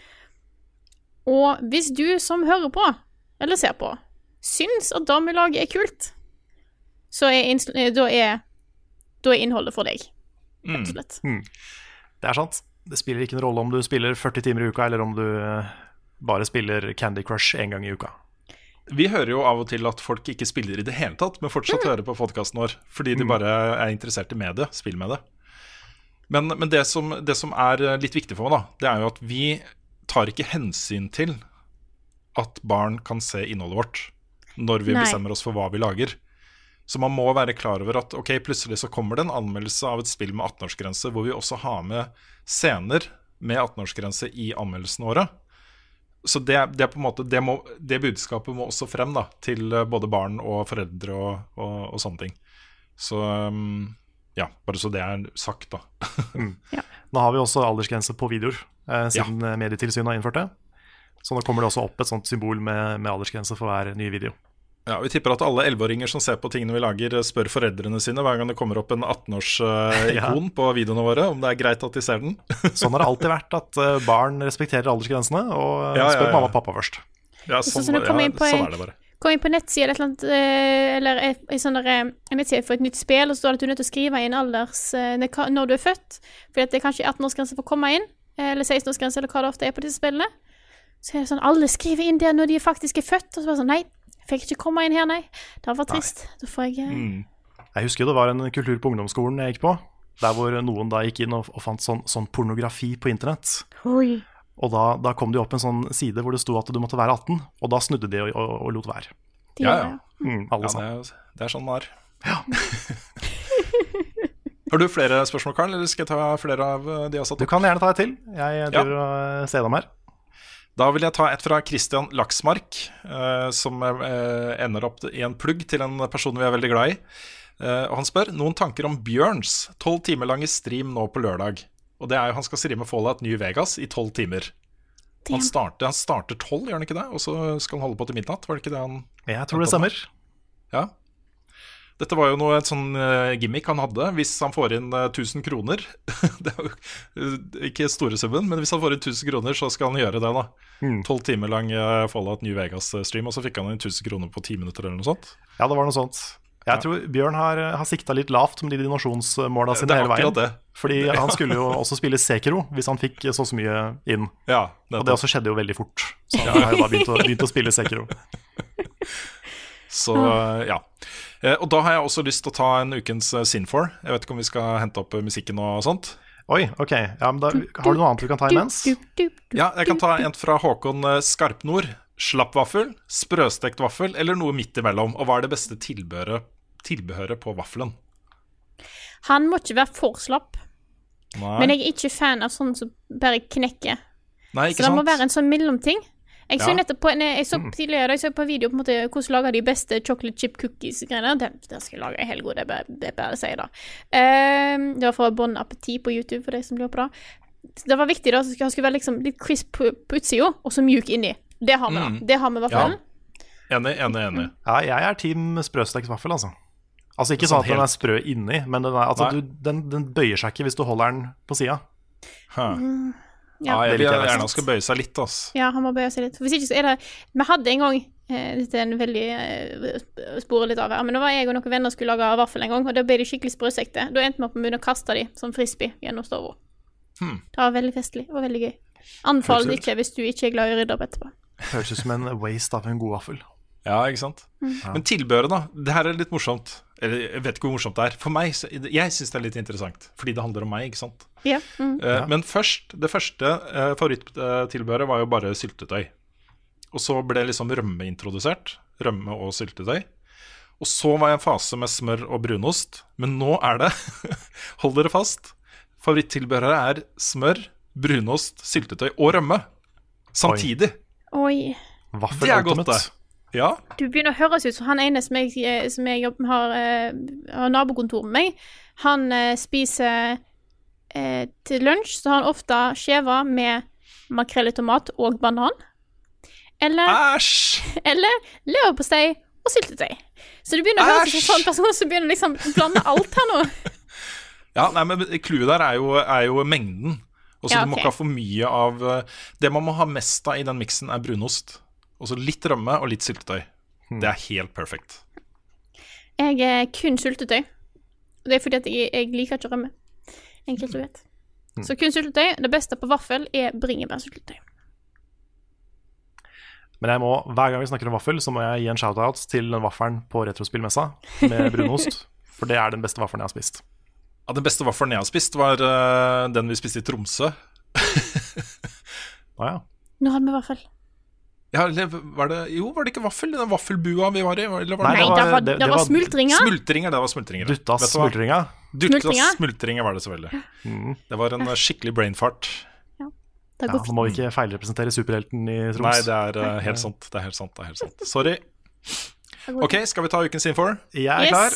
Og hvis du som hører på, eller ser på, syns at damelaget er kult, så er, eh, da er, da er innholdet for deg, rett og slett. Mm. Det er sant. Det spiller ikke noen rolle om du spiller 40 timer i uka, eller om du eh, bare spiller Candy Crush én gang i uka. Vi hører jo av og til at folk ikke spiller i det hele tatt, men fortsatt hører på podkasten vår fordi de bare er interessert i mediet, spillmediet. Men, men det, som, det som er litt viktig for meg, da, det er jo at vi tar ikke hensyn til at barn kan se innholdet vårt når vi Nei. bestemmer oss for hva vi lager. Så man må være klar over at ok, plutselig så kommer det en anmeldelse av et spill med 18-årsgrense, hvor vi også har med scener med 18-årsgrense i anmeldelsene våre. Så det, det er på en måte det, må, det budskapet må også frem da, til eh, både barn og foreldre og, og, og sånne ting. Så um, ja, bare så det er sagt, da. Nå har vi også aldersgrense på videoer, eh, siden ja. Medietilsynet har innført det. Så nå kommer det også opp et sånt symbol med, med aldersgrense for hver nye video. Ja, Vi tipper at alle 11-åringer som ser på tingene vi lager, spør foreldrene sine hver gang det kommer opp en 18-årsikon Ja. på videoene våre, om det er greit at de ser den. Sånn har det alltid vært, at eh, barn respekterer aldersgrensene og eh, Ja, spør ja. mamma og pappa først. Ja, sånn, sånn, ja, sånn er det bare. Kom inn på nettsida eller et eller eh, sånn der, eh, en nettside for et nytt spill, og så står det at du er nødt til å skrive inn alders eh, når du er født, fordi det er kanskje 18-årsgrense for å komme inn, eh, eller 16-årsgrense, eller hva det ofte er på disse spillene. Så er det sånn, alle skriver inn der når de faktisk er født, og så bare sånn, nei, fikk ikke komme inn her, nei. Det var trist. Da får jeg eh, Mm. Jeg husker det var en kultur på ungdomsskolen jeg gikk på, der hvor noen da gikk inn og, og fant sånn, sånn pornografi på internett. Oi. Og da, da kom det jo opp en sånn side hvor det sto at du måtte være 18, og da snudde de og, og, og lot være. De Ja, ja. Mm, alle Ja, det, er, det er sånn det er. Har du flere spørsmål, Karl, eller skal jeg ta flere av eh, de jeg har satt Du kan gjerne ta et til. Jeg driver og eh, ser dem her. Da vil jeg ta et fra Christian Laksmark, eh, som eh, ender opp i en plugg til en person vi er veldig glad i. Eh, og Han spør noen tanker om Bjørns tolv timer lange stream nå på lørdag. Og det er jo Han skal streame Fallout New Vegas i tolv timer. Han starter, han starter tolv, gjør han ikke det? Og så skal han holde på til midnatt? Var det ikke det han Jeg tror det stemmer. Ja. Dette var jo noe et sånn eh, gimmick han hadde hvis han får inn eh, 1000 kroner. det er jo eh, ikke store summen, men hvis han får inn 1000 kroner, så skal han gjøre det, da. Mm. Tolv timer lang eh, Fallout New Vegas-stream, og så fikk han inn 1000 kroner på ti minutter eller noe sånt. Ja, det var noe sånt. Jeg tror Bjørn har, har sikta litt lavt med de donasjonsmåla Det sine hele veien. det. Fordi han skulle jo også spille Sekiro hvis han fikk så så mye inn. Ja, Og det også skjedde jo veldig fort. Så han har jo da begynt å, begynt å spille Sekiro. Så eh, ja. Eh, Og da har jeg også lyst til å ta en ukens eh, Sin4. Jeg vet ikke om vi skal hente opp eh, musikken og sånt. Oi, ok. Ja, men da, har du noe annet du kan ta imens? Ja, jeg kan ta en fra Håkon Skarpnord. Slapp vaffel, sprøstekt vaffel eller noe midt imellom? Og hva er det beste tilbehøret, tilbehøret på vaffelen? Han må ikke være for slapp, Nei, men jeg er ikke fan av sånn som bare knekker. Nei Så det det må være en sånn mellomting. Jeg så Ja. nettopp på en, jeg så tidligere jeg så på video på en måte hvordan lager de beste chocolate chip cookies-greiene. Det, det skal jeg lage helt god, det er bare, bare å si det. Um, det var fra Bon Appetit på YouTube, for de som lurer på det. Det var viktig da, så skulle være liksom litt crisp på, på utsida, og så mjuk inni. Det har vi, da. Mm. Det har vi i hvert fall. Enig, enig, enig. Ja, jeg er team sprøstekt vaffel, altså. Altså Ikke Sånn sånn at den er sprø inni, men den, er, altså, du, den, den bøyer seg ikke hvis du holder den på sida. Huh. Ja. Ja, jeg vil gjerne han skal bøye seg litt, altså. Ja, han må bøye seg litt. For Hvis ikke så er det Vi hadde en gang eh, Dette er en veldig eh, sporer litt av her, men da var jeg og noen venner skulle lage vaffel en gang, og da ble de skikkelig sprøsekte. Da endte vi opp med å kaste de som frisbee gjennom stua. Hmm. Det var veldig festlig og veldig gøy. Anfall det ikke hvis du ikke er glad i å rydde opp etterpå. Høres ut som en waste av en god vaffel. Ja, ikke sant? Mm. Men tilbehøret, da. Det her er litt morsomt. Eller jeg vet ikke hvor morsomt det er. For meg, så- jeg syns det er litt interessant. Fordi det handler om meg, ikke sant. Ja. Mm. Uh, Men først, det første uh, favoritttilbehøret var jo bare syltetøy. Og så ble liksom rømme introdusert. Rømme og syltetøy. Og så var jeg i en fase med smør og brunost. Men nå er det, hold dere fast, favoritttilbehøret er smør, brunost, syltetøy og rømme. Samtidig. Oi. Oi. Det er godt, det. Ja. Du begynner å høres ut som han ene som jeg, eh, som jeg jobb, har, eh, har nabokontor med meg. Han eh, spiser eh, til lunsj, så har han ofte skjeva med makrell i tomat og banan. Eller, Æsj! eller leverpostei og syltetøy. Så du begynner å høres ut som en sånn person som begynner liksom å blande alt her nå. Ja, nei, men Clouet der er jo, er jo mengden. Og så Ja, Du må ikke ha for mye av eh, Det man må ha mest av i den miksen, er brunost. Og så litt rømme og litt syltetøy. Det er helt perfekt. Jeg er kun syltetøy. Og det er fordi at jeg, jeg liker ikke rømme. Enkelt og greit. Så kun syltetøy. Det beste på vaffel er bringebærsyltetøy. Men jeg må, hver gang vi snakker om vaffel, så må jeg gi en shout-out til den vaffelen på Retrospillmessa med brunost. For det er den beste vaffelen jeg har spist. Ja, Den beste vaffelen jeg har spist, var uh, den vi spiste i Tromsø. ah, ja. Nå hadde vi vaffel. Ja, eller var det, jo, var det ikke vaffel? Den vaffelbua vi var i? Eller var Nei, det, Nei, det var, det, det var var smultringer. Smultringer, det var smultringer. Duttas smultringa. Duttas Smultringer? smultringer var det selvfølgelig. Mm. Det var en skikkelig brainfart. Det Ja, går nå må vi ikke feilrepresentere superhelten i Troms. Nei, det er uh, helt sant. Det er helt sant. Det er helt sant. Sorry. Ok, skal vi ta ukens Infor? Jeg er klar.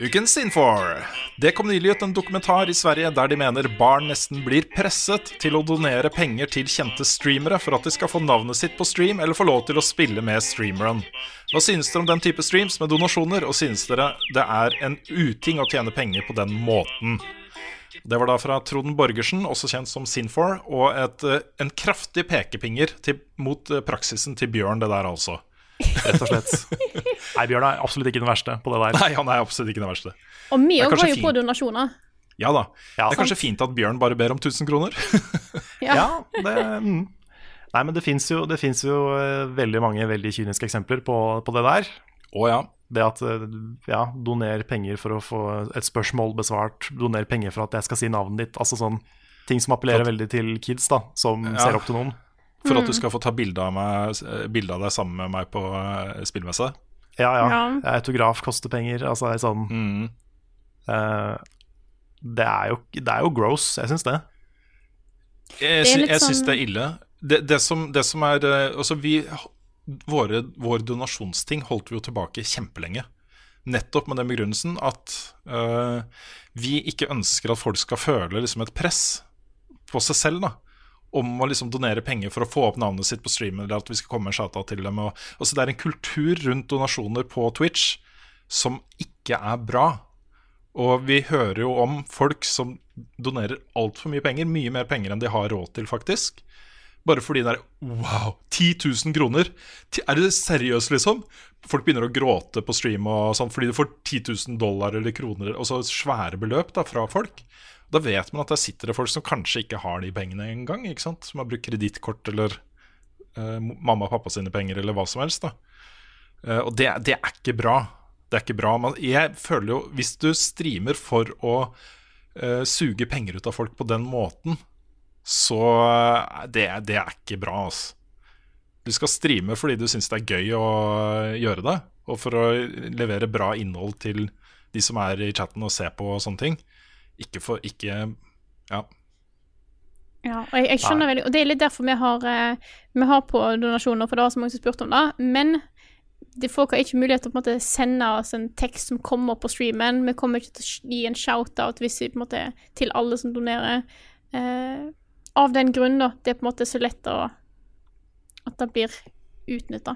Ukens Infor. Det kom nylig ut en dokumentar i Sverige der de mener barn nesten blir presset til å donere penger til kjente streamere for at de skal få navnet sitt på stream eller få lov til å spille med streameren. Hva synes dere om den type streams med donasjoner, og synes dere det er en uting å tjene penger på den måten? Det var da fra Trond Borgersen, også kjent som Sinfor, og et, eh, en kraftig pekepinger til, mot eh, praksisen til Bjørn, det der altså. Rett og slett. Nei, Bjørn er absolutt ikke den verste på det der. Nei, han er absolutt ikke den verste. Og òg kanskje jo på donasjoner. Ja da. Ja, det er kanskje fint at Bjørn bare ber om 1000 kroner. Ja. Ja, det, mm. Nei, men det fins jo, jo eh, veldig mange veldig kyniske eksempler på, på det der. Å ja. Det at eh, ja, doner penger for å få et spørsmål besvart, doner penger for at jeg skal si navnet ditt. Altså sånn ting som appellerer For veldig til kids, da, som Ja. ser opp til noen. For at du skal få ta bilde av, eh, av deg sammen med meg på eh, spillmesse. Ja, ja. Ja. Autograf koster penger. Altså, det er sånn Mm. uh, det, er jo, det er jo gross, jeg syns det. Jeg, jeg, jeg syns sånn- det er ille. Det, det, som, det som er Altså, vi våre, Vår donasjonsting holdt vi jo tilbake kjempelenge. Nettopp med den begrunnelsen at uh, vi ikke ønsker at folk skal føle liksom et press på seg selv da om å liksom donere penger for å få opp navnet sitt på streamen, eller at vi skal komme en shout-out til dem. Og, altså, det er en kultur rundt donasjoner på Twitch som ikke er bra. Og vi hører jo om folk som donerer altfor mye penger, mye mer penger enn de har råd til, faktisk. Bare fordi det er Wow! 10 000 kroner! Er det seriøst, liksom? Folk begynner å gråte på stream og sånn fordi du får 10 000 dollar eller kroner, og så svære beløp da, fra folk. Da vet man at der sitter det folk som kanskje ikke har de pengene engang. Som har brukt kredittkort eller eh, mamma og pappa sine penger eller hva som helst. Eh, og det, det er ikke bra. Det er ikke bra. Man, jeg føler jo, Hvis du streamer for å eh, suge penger ut av folk på den måten, så eh, det, det er ikke bra. Altså. Du skal streame fordi du syns det er gøy å gjøre det, og for å levere bra innhold til de som er i chatten og ser på og sånne ting. Ikke for ikke Ja. Ja, og jeg, jeg skjønner veldig Og det er litt derfor vi har, eh, vi har på donasjoner, for det var så mange som spurte om det. Men de folk har ikke mulighet til å måte sende oss en tekst som kommer på streamen. Vi kommer ikke til å gi en shout-out hvis vi på en måte til alle som donerer. Eh, av den grunn, da. Det er på en måte så lett å At det blir utnytta.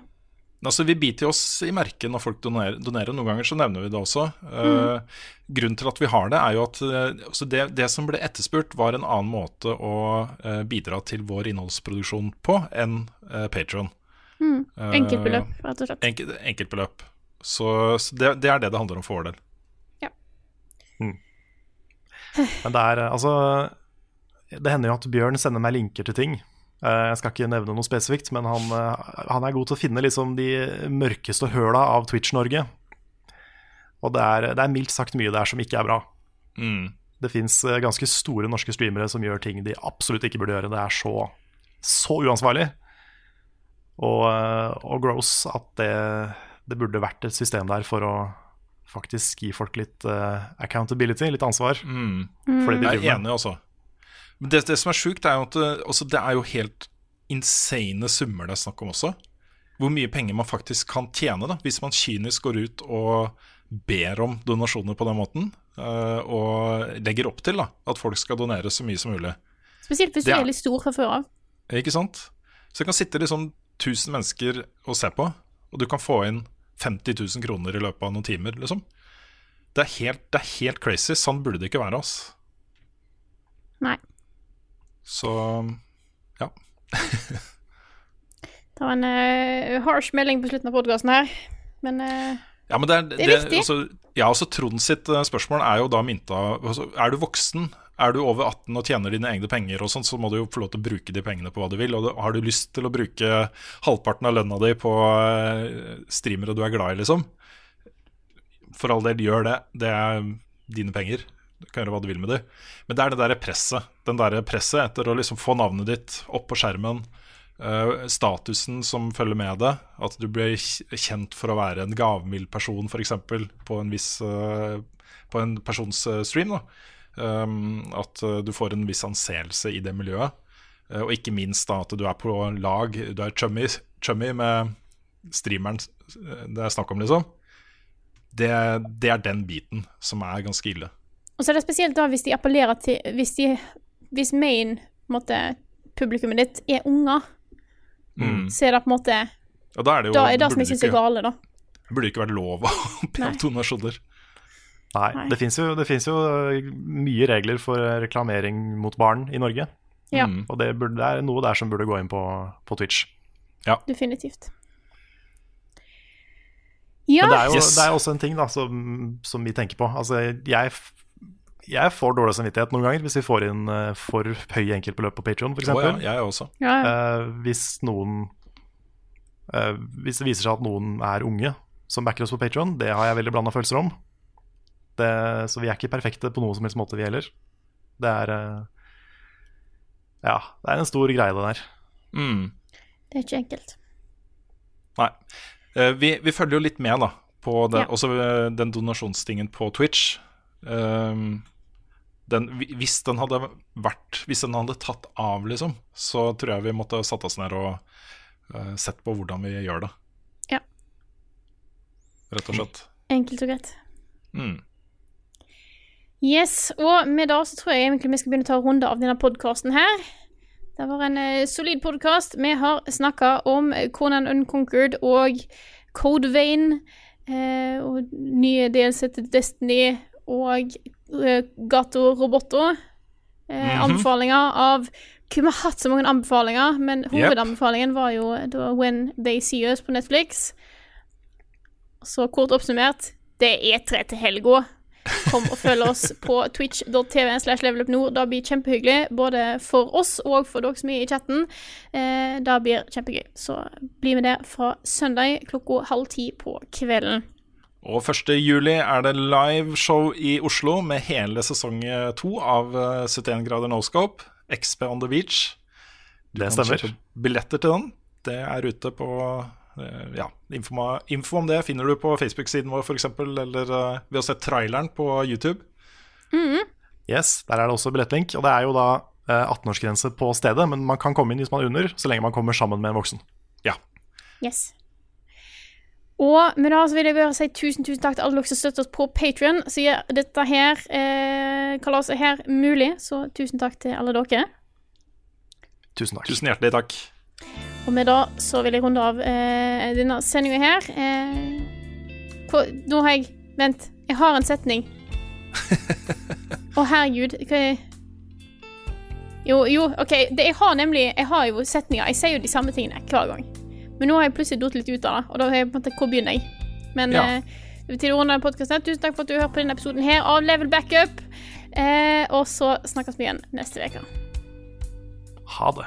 Altså, Vi biter oss i merket når folk donerer, donerer. Noen ganger så nevner vi det også. Eh, grunnen til at vi har det, er jo at eh, altså det, det som ble etterspurt, var en annen måte å uh, bidra til vår innholdsproduksjon på enn uh, Patron. Mm. Enkeltbeløp, rett og slett. Enkel, enkeltbeløp. Så, så det, det er det det handler om for vår del. Men det er altså Det hender jo at Bjørn sender meg linker til ting. Eh, Jeg skal ikke nevne noe spesifikt, men han, eh, han er god til å finne liksom de mørkeste høla av Twitch-Norge. Og det er, det er mildt sagt mye der som ikke er bra. Mm. Det fins ganske store norske streamere som gjør ting de absolutt ikke burde gjøre. Det er så, så uansvarlig og, eh, og gross at det, det burde vært et system der for å faktisk gi folk litt uh, accountability, litt ansvar. Mm. For det de Jeg er enig, altså. Men det, det som er sjukt, er jo at det, altså, det er jo helt insane summer det er snakk om også. Hvor mye penger man faktisk kan tjene da, hvis man kynisk går ut og ber om donasjoner på den måten. eh, og legger opp til da, at folk skal donere så mye som mulig. Spesielt hvis du er- er litt stor fra før av. Ikke sant? Så det kan sitte liksom 1000 mennesker og se på, og du kan få inn 50 000 kroner i løpet av noen timer, liksom. Det er helt, det er helt crazy. Sånn burde det ikke være, altså. Nei. Så ja. Det var en uh, harsh melding på slutten av podkasten her, men uh, Ja, men det er, Det er viktig. Altså, ja, altså Trond sitt eh, spørsmål er jo da mynta altså, Er du voksen, er du over 18 og tjener dine egne penger, og sånt, så må du jo få lov til å bruke de pengene på hva du vil. Og har du lyst til å bruke halvparten av lønna di på streamere du er glad i, liksom, for all del, gjør det. Det er dine penger. Du kan gjøre hva du vil med dem. Men det er det der presset. Den der presset etter å liksom få navnet ditt opp på skjermen. Uh, statusen som følger med det. At du blir kjent for å være en gavmild person, f.eks. På en viss eh, På en persons eh, stream. Um, at du får en viss anseelse i det miljøet. Uh, og ikke minst da at du er på lag, du er chummy, chummy med streameren det er snakk om, liksom. Det, det er den biten som er ganske ille. Og så er det spesielt da hvis de appellerer til Hvis, de, hvis main måte, publikummet ditt er unger, Mm. så er det på en måte ja, da er det jo Da er det som jeg syns er gale, da. Det burde ikke vært lov å be om donasjoner. Nei, Nei. det fins jo, jo øh, mye regler for reklamering mot barn i Norge. Ja. Mm. Og det, burde, det er noe der som burde gå inn på, på Twitch. Definitivt. Ja, Men det er jo Yes. det er også en ting da som, som vi tenker på. Altså, jeg, jeg får dårlig samvittighet noen ganger hvis vi får inn eh, for høye enkeltbeløp på Patreon f.eks. Oh, ja, jeg også. ja, ja. Eh, hvis noen eh, Hvis det viser seg at noen er unge som backer oss på Patreon, det har jeg veldig blanda følelser om. Det, så vi er ikke perfekte på noen som helst måte, vi heller. Det er Ja, det er en stor greie, det der. Mm. det er ikke enkelt. Nei. Eh, vi, vi følger jo litt med da på det, Ja. også den donasjonstingen på Twitch. Um, den, hvis den hadde vært Hvis den hadde tatt av, liksom, så tror jeg vi måtte satt oss ned og uh, sett på hvordan vi gjør det. Ja. Rett og slett. Enkelt og greit. Mm. Yes, og med det så tror jeg egentlig vi skal begynne å ta en runde av denne podkasten her. Det var en uh, solid podkast. Vi har snakka om Conan Unconquered og Code Vein, uh, og nye DLC til Destiny og Gato Roboto. Eh, Mhm. Anbefalinger av Kunne vi hatt så mange anbefalinger, men Yep. hovedanbefalingen var jo da When They See Us på Netflix. Så kort oppsummert, det er E3 til helga. Kom og følg oss på twitch.tv slash levelupnord. Det blir kjempehyggelig, både for oss og for dere som er i chatten. Eh, det blir kjempegøy. Så bli med der fra søndag klokka halv ti på kvelden. Og 1. juli er det liveshow i Oslo med hele sesong eh, to av eh, 71 grader no scope. XP on the beach. Du Det kan stemmer. kjøpe billetter til den. Det er ute på eh, Ja, info, info om det finner du på Facebook-siden vår f.eks., eller eh, ved å se traileren på YouTube. Yes, Der er det også billettlink. Og det er jo da eh, 18-årsgrense på stedet, men man kan komme inn hvis man er under, så lenge man kommer sammen med en voksen. Ja. Yes. Og med det så vil jeg bare si tusen tusen takk til alle dere som støtter oss på Patrion, som gjør dette her, eh, kalaset her mulig. Så tusen takk til alle dere. Tusen takk. Tusen hjertelig takk. Og med det så vil jeg runde av eh, denne sendinga her. Eh, hva, nå har jeg Vent, jeg har en setning. Å, herregud. Hva er Jo, jo, OK. Det, jeg har nemlig Jeg har jo setninger. Jeg sier jo de samme tingene hver gang. Men nå har jeg plutselig datt litt ut av det, og da har jeg på en måte Hvor begynner jeg? Men Ja. eh, til ordene av podkasten. Tusen takk for at du hørte på denne episoden her av Level Backup. Eh, og så snakkes vi igjen neste uke. Ha det.